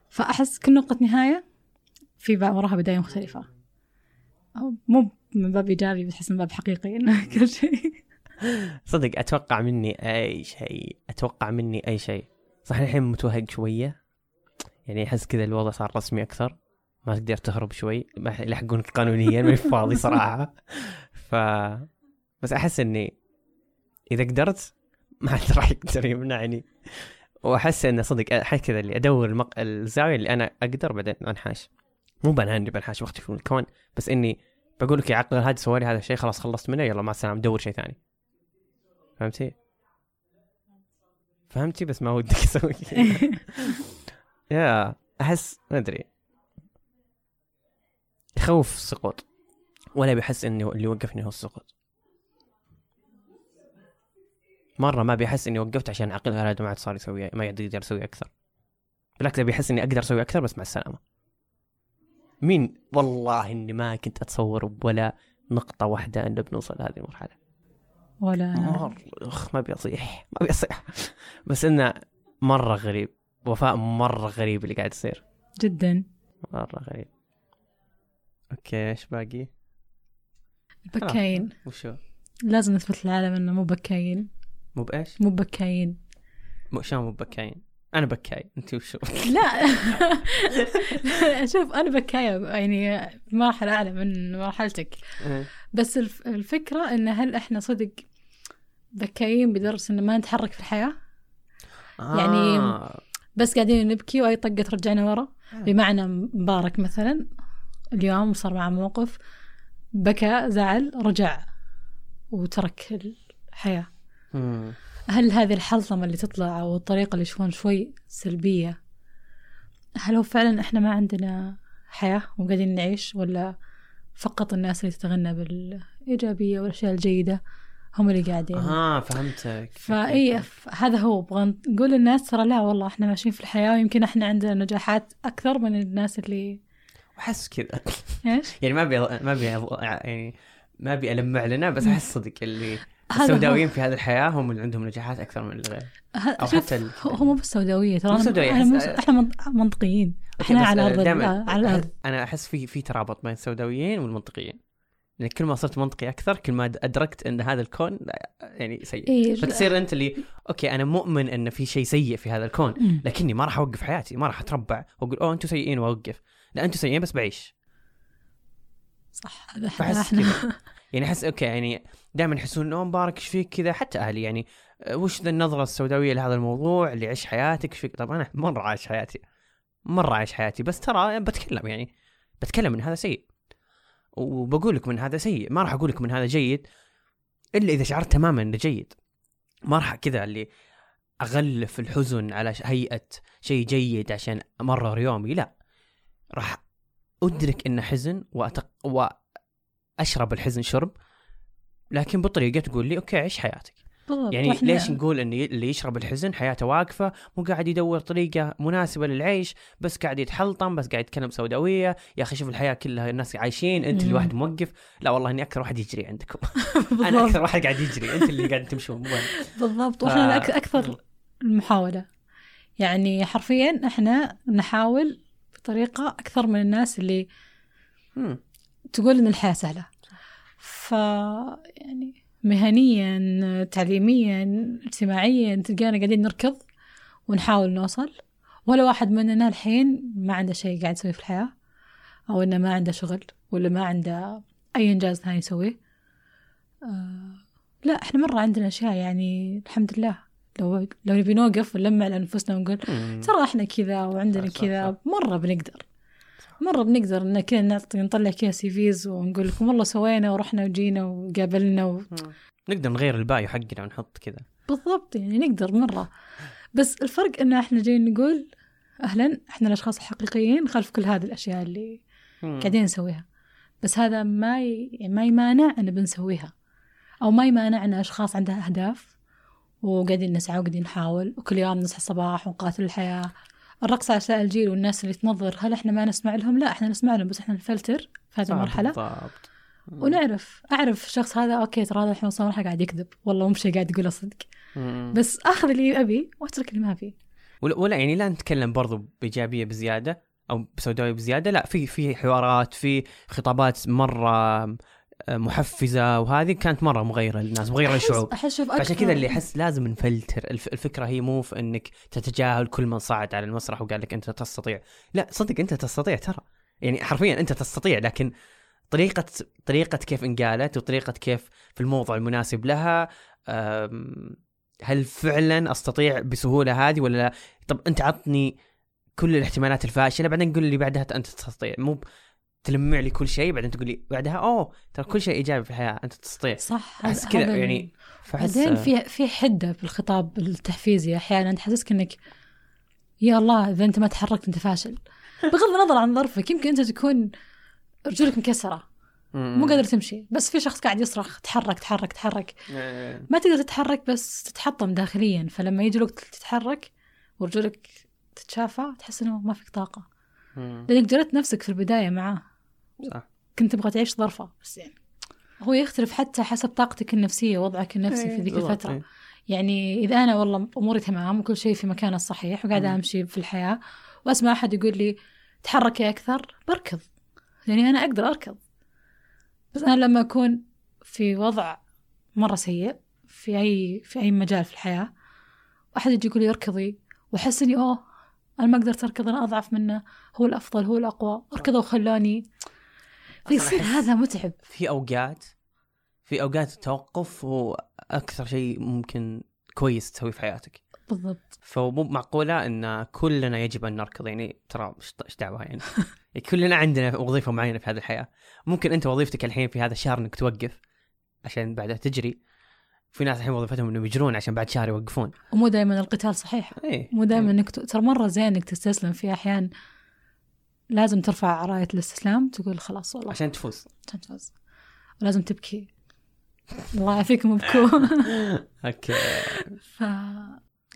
Speaker 3: فأحس كل نقطة نهاية في وراها بداية مختلفة. أو مو من باب إيجابي بس أحس من باب حقيقي إنه كل شيء.
Speaker 2: صدق أتوقع مني أي شيء أتوقع مني أي شيء. صح الحين متوهق شوية. يعني أحس كذا الوضع صار رسمي أكثر. ما تقدر تهرب شوي. ما يلحقونك قانونيا ما فاضي صراحة. ف بس أحس إني إذا قدرت ما حد راح يقدر يمنعني. وأحس انه صدق كذا اللي أدور المق... الزاوية اللي أنا أقدر بعدين أنحاش. مو بنهى اني بنحاش واختفي من الكون بس إني بقول لك يا عقل هذا سوى لي هذا الشيء خلاص خلصت منه يلا مع السلامة دور شيء ثاني. فهمتي؟ فهمتي؟ بس ما ودك أسوي. يا أحس ما أدري. يخوف السقوط ولا بيحس اني اللي وقفني هو السقوط. مرة ما بيحس إني وقفت عشان عقل هذا ما عاد صار يسوي ما عاد يقدر يسوي أكثر. بالعكس بيحس إني أقدر أسوي أكثر بس مع السلامة. مين؟ والله إني ما كنت أتصور ولا نقطة واحدة ان بنوصل لهذه المرحلة.
Speaker 3: ولا
Speaker 2: مرة أخ ما ابي اصيح ما ابي اصيح بس إنه مرة غريب وفاء مرة غريب اللي قاعد يصير.
Speaker 3: جدا.
Speaker 2: مرة غريب. okay إيش باقي؟
Speaker 3: بكاين
Speaker 2: وشو؟
Speaker 3: لازم نثبت للعالم إنه مو بكاين
Speaker 2: مو بإيش؟
Speaker 3: مو بكاين.
Speaker 2: مو شلون مو بكاين؟ أنا بكاي. أنت وشو؟
Speaker 3: لا. شوف أنا بكايه يعني بمرحله اعلى من مرحلتك. بس الف- الفكرة إن هل إحنا صدق بكايين بدرجه ان ما نتحرك في الحياة؟ يعني
Speaker 2: آه.
Speaker 3: بس قاعدين نبكي وأي طقة ترجعنا ورا. بمعنى مبارك مثلا اليوم صار معه موقف بكى زعل رجع وترك الحياة.
Speaker 2: مم.
Speaker 3: هل هذه الحلطمة اللي تطلع أو الطريقة اللي يشوفون شوي سلبية هل هو فعلا إحنا ما عندنا حياة وقاعدين نعيش ولا فقط الناس اللي تتغنى بالإيجابية والأشياء الجيدة هم اللي قاعدين
Speaker 2: آه فهمتك
Speaker 3: فأي ف- هذا هو نبغى نقول للناس ترى لا والله إحنا ماشيين في الحياة ويمكن إحنا عندنا نجاحات أكثر من الناس اللي
Speaker 2: أحس كذا
Speaker 3: إيش
Speaker 2: يعني ما أبي ما أبي يعني ما أبي ألمع لنا بس أحس صدق اللي. السوداويين في هذه الحياة هم اللي عندهم نجاحات أكثر من الغير.
Speaker 3: شوف،
Speaker 2: حتى
Speaker 3: هو مو بس سوداوية ترى منط- منطقيين. إحنا
Speaker 2: بس
Speaker 3: على
Speaker 2: دائماً
Speaker 3: على الأرض
Speaker 2: أنا أحس في في ترابط بين السوداويين والمنطقيين. يعني كل ما صرت منطقي أكثر كل ما أدركت إن هذا الكون يعني سيء.
Speaker 3: إيه
Speaker 2: فتصير أنت اللي okay أنا مؤمن إن في شيء سيء في هذا الكون
Speaker 3: مم.
Speaker 2: لكني ما راح أوقف حياتي ما راح أتربع وأقول أوه أنتم سيئين وأوقف. لا أنتم سيئين بس بعيش.
Speaker 3: صح هذا
Speaker 2: إحنا. يعني أحس okay يعني دائما يحسون إنه مبارك إيش فيك كذا؟ حتى أهلي يعني أه، وش ذا النظرة السوداوية لهذا الموضوع؟ اللي عيش حياتك إيش فيك؟ طب أنا مرة عايش حياتي مرة عايش حياتي. بس ترى بتكلم يعني بتكلم من هذا سيء. وبقول لك من هذا سيء. ما راح أقول لك من هذا جيد إلا إذا شعرت تماما إنه جيد. ما راح كذا اللي اغلف الحزن على هيئة شيء جيد عشان أمرر يومي. لا راح أدرك إنه حزن وأتق... وأشرب الحزن شرب لكن بطريقه تقول لي أوكي عيش حياتك.
Speaker 3: بالضبط
Speaker 2: يعني
Speaker 3: وإحنا-
Speaker 2: ليش نقول إن اللي يشرب الحزن حياته واقفة مو قاعد يدور طريقة مناسبة للعيش بس قاعد يتحلطم بس قاعد يتكلم سوداوية؟ يا أخي شوف الحياة كلها الناس عايشين أنت
Speaker 3: مم.
Speaker 2: الواحد موقف. لا والله إني أكثر واحد يجري عندكم.
Speaker 3: أنا
Speaker 2: أكثر واحد قاعد يجري أنت اللي قاعد تمشون.
Speaker 3: بالضبط
Speaker 2: ف-
Speaker 3: وإحنا أكثر المحاولة. يعني حرفيا إحنا نحاول بطريقة أكثر من الناس اللي
Speaker 2: مم.
Speaker 3: تقول إن الحياة سهلة. ف يعني مهنيا تعليميا اجتماعيا تلقانا قاعدين نركض ونحاول نوصل. ولا واحد مننا الحين ما عنده شيء قاعد يسويه في الحياة أو إنه ما عنده شغل ولا ما عنده أي إنجاز ثاني يسويه. آه لا إحنا مرة عندنا أشياء يعني الحمد لله. لو لو نبي نوقف ونلمع لأنفسنا ونقول
Speaker 2: مم.
Speaker 3: ترى إحنا كذا وعندنا كذا مرة بنقدر. مرة بنقدر إن كذا نطلع كذا CVs ونقول لكم والله سوينا ورحنا وجينا وقابلنا و...
Speaker 2: نقدر نغير البايو حقنا ونحط كذا.
Speaker 3: بالضبط يعني نقدر مرة. بس الفرق إن إحنا جايين نقول أهلا إحنا الأشخاص الحقيقيين خلف كل هذه الأشياء اللي قاعدين نسويها. بس هذا ما ي... يعني ما يمانع إن بنسويها. أو ما يمانع إن أشخاص عندها أهداف وقاعدين نسعى وقاعدين نحاول وكل يوم نصحى الصباح ونقاتل الحياة. الرقص على أساء الجيل والناس اللي تنظر هل إحنا ما نسمع لهم؟ لا إحنا نسمع لهم بس إحنا نفلتر في هذه
Speaker 2: آه،
Speaker 3: المرحلة.
Speaker 2: بالضبط.
Speaker 3: ونعرف أعرف الشخص هذا أوكي ترى هذا الحين وصل مرحلة قاعد يكذب. والله مو قاعد يقوله صدق. بس آخذ اللي أبي وأترك اللي ما أبي.
Speaker 2: ولا, ولا يعني لا نتكلم برضو بإيجابية بزيادة أو بسوداوية بزيادة لا في في حوارات في خطابات مرة محفزة وهذه كانت مرة مغيرة للناس
Speaker 3: مغيرة
Speaker 2: للشعوب.
Speaker 3: أكثر-
Speaker 2: كذا اللي أحس لازم نفلتر. الف- الفكرة هي مو في إنك تتجاهل كل من صعد على المسرح وقال لك أنت تستطيع. لا صدق أنت تستطيع ترى. يعني حرفيا أنت تستطيع لكن طريقة طريقة كيف انقالت وطريقة كيف في الموضوع المناسب لها هل فعلا أستطيع بسهولة هذه ولا لا؟ طب أنت عطني كل الاحتمالات الفاشلة بعدين قول لي بعدها أنت تستطيع. مو تلمع لي كل شيء بعدين تقول لي بعدها أوه ترى كل شيء إيجابي في الحياة أنت تستطيع.
Speaker 3: صح أحس
Speaker 2: كذا يعني فأحس
Speaker 3: بعدين في في حدة بالخطاب التحفيزي أحيانا تحسسك إنك يا الله إذا أنت ما تحركت أنت فاشل. بغض النظر عن ظرفك يمكن أنت تكون رجولك مكسرة. مو قادر تمشي. بس في شخص قاعد يصرخ تحرك تحرك تحرك. ما تقدر تتحرك بس تتحطم داخليا. فلما يجي الوقت تتحرك ورجولك تتشافى تحس إنه ما فيك طاقة. لأنك جلدت نفسك في البداية معاه.
Speaker 2: صح.
Speaker 3: كنت تبغى تعيش ظرفة. بس يعني هو يختلف حتى حسب طاقتك النفسية وضعك النفسي في ذيك الفترة. يعني إذا أنا والله أموري تمام وكل شيء في مكانه الصحيح وقاعدة
Speaker 2: مم.
Speaker 3: أمشي في الحياة وأسمع أحد يقول لي تحركي أكثر بركض. لأني أنا أقدر أركض. بس أنا لما أكون في وضع مرة سيء في أي في أي مجال في الحياة وأحد يجي يقول لي اركضي. وأحس إني أوه أنا ما قدرت أركض أنا أضعف منه هو الأفضل هو الأقوى اركضوا وخلوني. فيصير هذا متعب.
Speaker 2: في أوقات في أوقات التوقف هو أكثر شيء ممكن كويس تسويه في حياتك.
Speaker 3: بالضبط.
Speaker 2: فمو معقولة إن كلنا يجب أن نركض يعني ترى إيش دعوة يعني؟ كلنا عندنا وظيفة معينة في هذه الحياة. ممكن أنت وظيفتك الحين في هذا الشهر إنك توقف عشان بعدها تجري. في ناس الحين وظيفتهم إنهم يجرون عشان بعد شهر يوقفون.
Speaker 3: ومو دائما القتال صحيح.
Speaker 2: إيه.
Speaker 3: مو دائما إنك ت- ترى مرة زين إنك تستسلم في احيان لازم ترفع راية الاستسلام تقول خلاص والله.
Speaker 2: عشان تفوز.
Speaker 3: عشان تفوز. ولازم تبكي. الله يعافيكم ابكوا
Speaker 2: أوكي.
Speaker 3: ف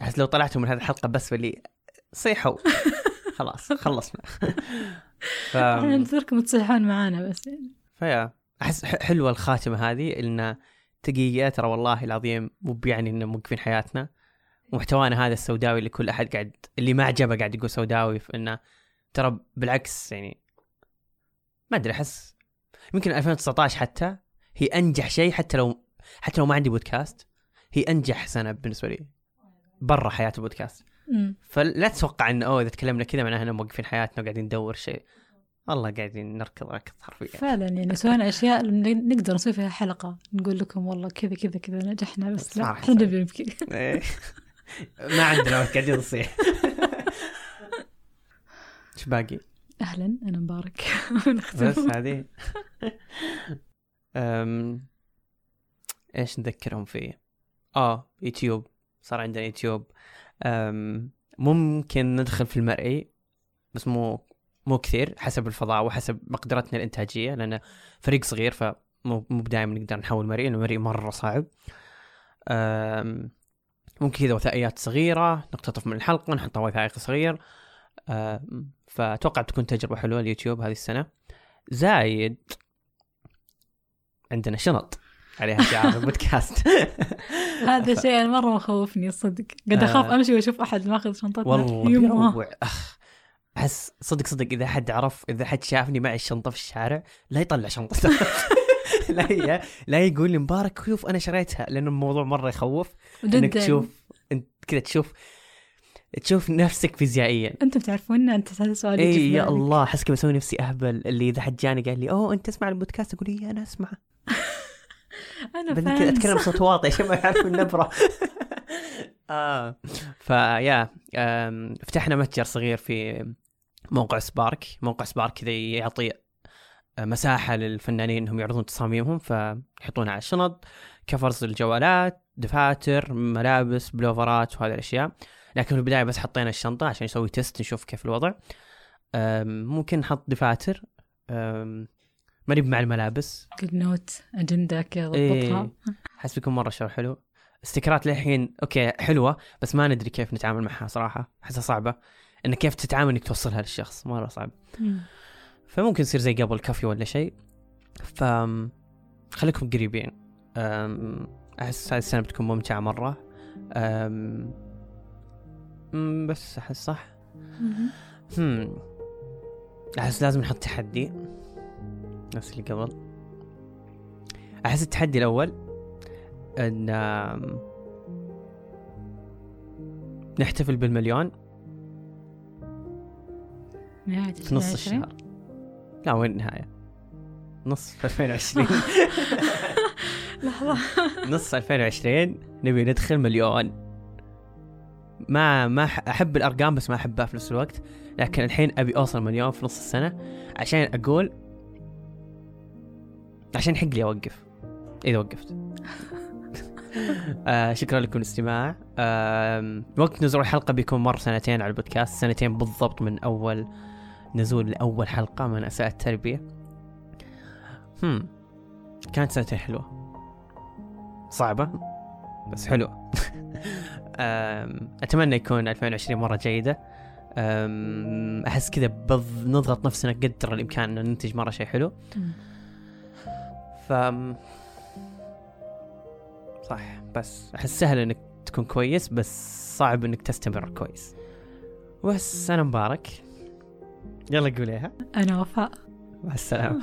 Speaker 2: أحس لو طلعتوا من هذه الحلقة بس اللي صيحوا. خلاص خلصنا. ف...
Speaker 3: إحنا ننتظركم تصيحون معانا بس يعني.
Speaker 2: فيا. أحس حلوة الخاتمة هذه ان دقيقه ترى والله العظيم مو بيعني ان موقفين حياتنا. محتوانا هذا السوداوي اللي كل أحد قاعد اللي ما عجبه قاعد يقول سوداوي في إنه ترى بالعكس يعني ما أدري أحس يمكن 2019 حتى هي أنجح شيء حتى لو حتى لو ما عندي بودكاست هي أنجح سنة بالنسبة لي برا حياة البودكاست. فلا تتوقع إن أوه إذا تكلمنا كذا معناها إحنا موقفين حياتنا وقاعدين ندور شيء والله قاعدين نركض ركض حرفيا
Speaker 3: فعلا يعني سوينا أشياء نقدر نسوي فيها حلقة نقول لكم والله كذا كذا كذا نجحنا بس لا
Speaker 2: إحنا.
Speaker 3: نبي نبكي
Speaker 2: إيه. ما عندنا قاعدين نصيح إيش باقي؟
Speaker 3: أهلا أنا مبارك
Speaker 2: بس هذه أم... إيش نذكرهم فيه؟ آه يوتيوب صار عندنا يوتيوب أم... ممكن ندخل في المرئي بس مو مو كثير حسب الفضاء وحسب مقدرتنا الإنتاجية لأن فريق صغير فمو مو دائما نقدر نحول مرئي لأنه المرئي مرة صعب أم... ممكن كذا وثائقيات صغيرة نقتطف من الحلقة نحطها وثائقي صغير. فأتوقع تكون تجربة حلوة اليوتيوب هذه السنة. زايد عندنا شنط عليها شعار البودكاست.
Speaker 3: هذا شيء أنا مرة مخوفني صدق. قد أخاف
Speaker 2: آه.
Speaker 3: أمشي وأشوف أحد ماخذ شنطتنا.
Speaker 2: والله أخ. أحس صدق صدق إذا حد عرف إذا حد شافني معي الشنطة في الشارع لا يطلع شنطته. لا هي لا يقول لي مبارك شوف أنا شريتها. لأنه الموضوع مرة يخوف.
Speaker 3: إنك
Speaker 2: تشوف إنت كذا تشوف تشوف نفسك فيزيائيا.
Speaker 3: أنتم تعرفون أنت هذا السؤال يجي
Speaker 2: اي يا. الله أحس كذا بسوي نفسي أهبل. اللي إذا حد جاني قال لي أوه أنت تسمع البودكاست؟ أقول إي أنا أسمع.
Speaker 3: أنا
Speaker 2: بدي كذا أتكلم بصوت واطي عشان ما يعرفوا النبرة. آه. فيا فتحنا متجر صغير في موقع سبارك. موقع سبارك كذا يعطي آه، مساحة للفنانين إنهم يعرضون تصاميمهم. فيحطونها على الشنط. كفرز الجوالات دفاتر ملابس بلوفرات وهذه الأشياء. لكن في البداية بس حطينا الشنطة عشان نسوي test نشوف كيف الوضع. ممكن نحط دفاتر. ماني مع الملابس.
Speaker 3: good نوت
Speaker 2: إيه.
Speaker 3: ضبطها
Speaker 2: حس بيكون مرة شعور حلو. stickers للحين okay حلوة بس ما ندري كيف نتعامل معها صراحة. أحسها صعبة. إن كيف تتعامل إنك توصلها للشخص مرة صعب.
Speaker 3: مم.
Speaker 2: فممكن يصير زي قبل كافي ولا شيء. ف خليكم قريبين. أحس هذه السنة بتكون ممتعة مرة. بس أحس صح.
Speaker 3: مم.
Speaker 2: هم. أحس لازم نحط تحدي. نفس اللي قبل. أحس التحدي الأول إن نحتفل بالمليون.
Speaker 3: نهاية
Speaker 2: في نص
Speaker 3: 2020.
Speaker 2: الشهر. لا وين النهاية؟ نص في 2020
Speaker 3: لحظة.
Speaker 2: نص 2020 نبي ندخل مليون. ما ما أحب الأرقام بس ما أحبها في نفس الوقت. لكن الحين أبي أوصل مليون في نص السنة عشان أقول عشان يحق لي أوقف. إذا وقفت. آه شكرا لكم الاستماع. آه وقت نزول الحلقة بيكون مر سنتين على البودكاست. سنتين بالضبط من أول نزول لأول حلقة من اساء التربية. هم كانت سنتين حلوة. صعبة بس حلوة. أم، أتمنى يكون 2020 مرة جيدة. أم، أحس كذا بض- نضغط نفسنا قدر الإمكان أن ننتج مرة شيء حلو. ف صح بس أحس سهل إنك تكون كويس بس صعب إنك تستمر كويس. بس أنا مبارك. يلا قوليها
Speaker 3: أنا وفاء.
Speaker 2: مع السلامة.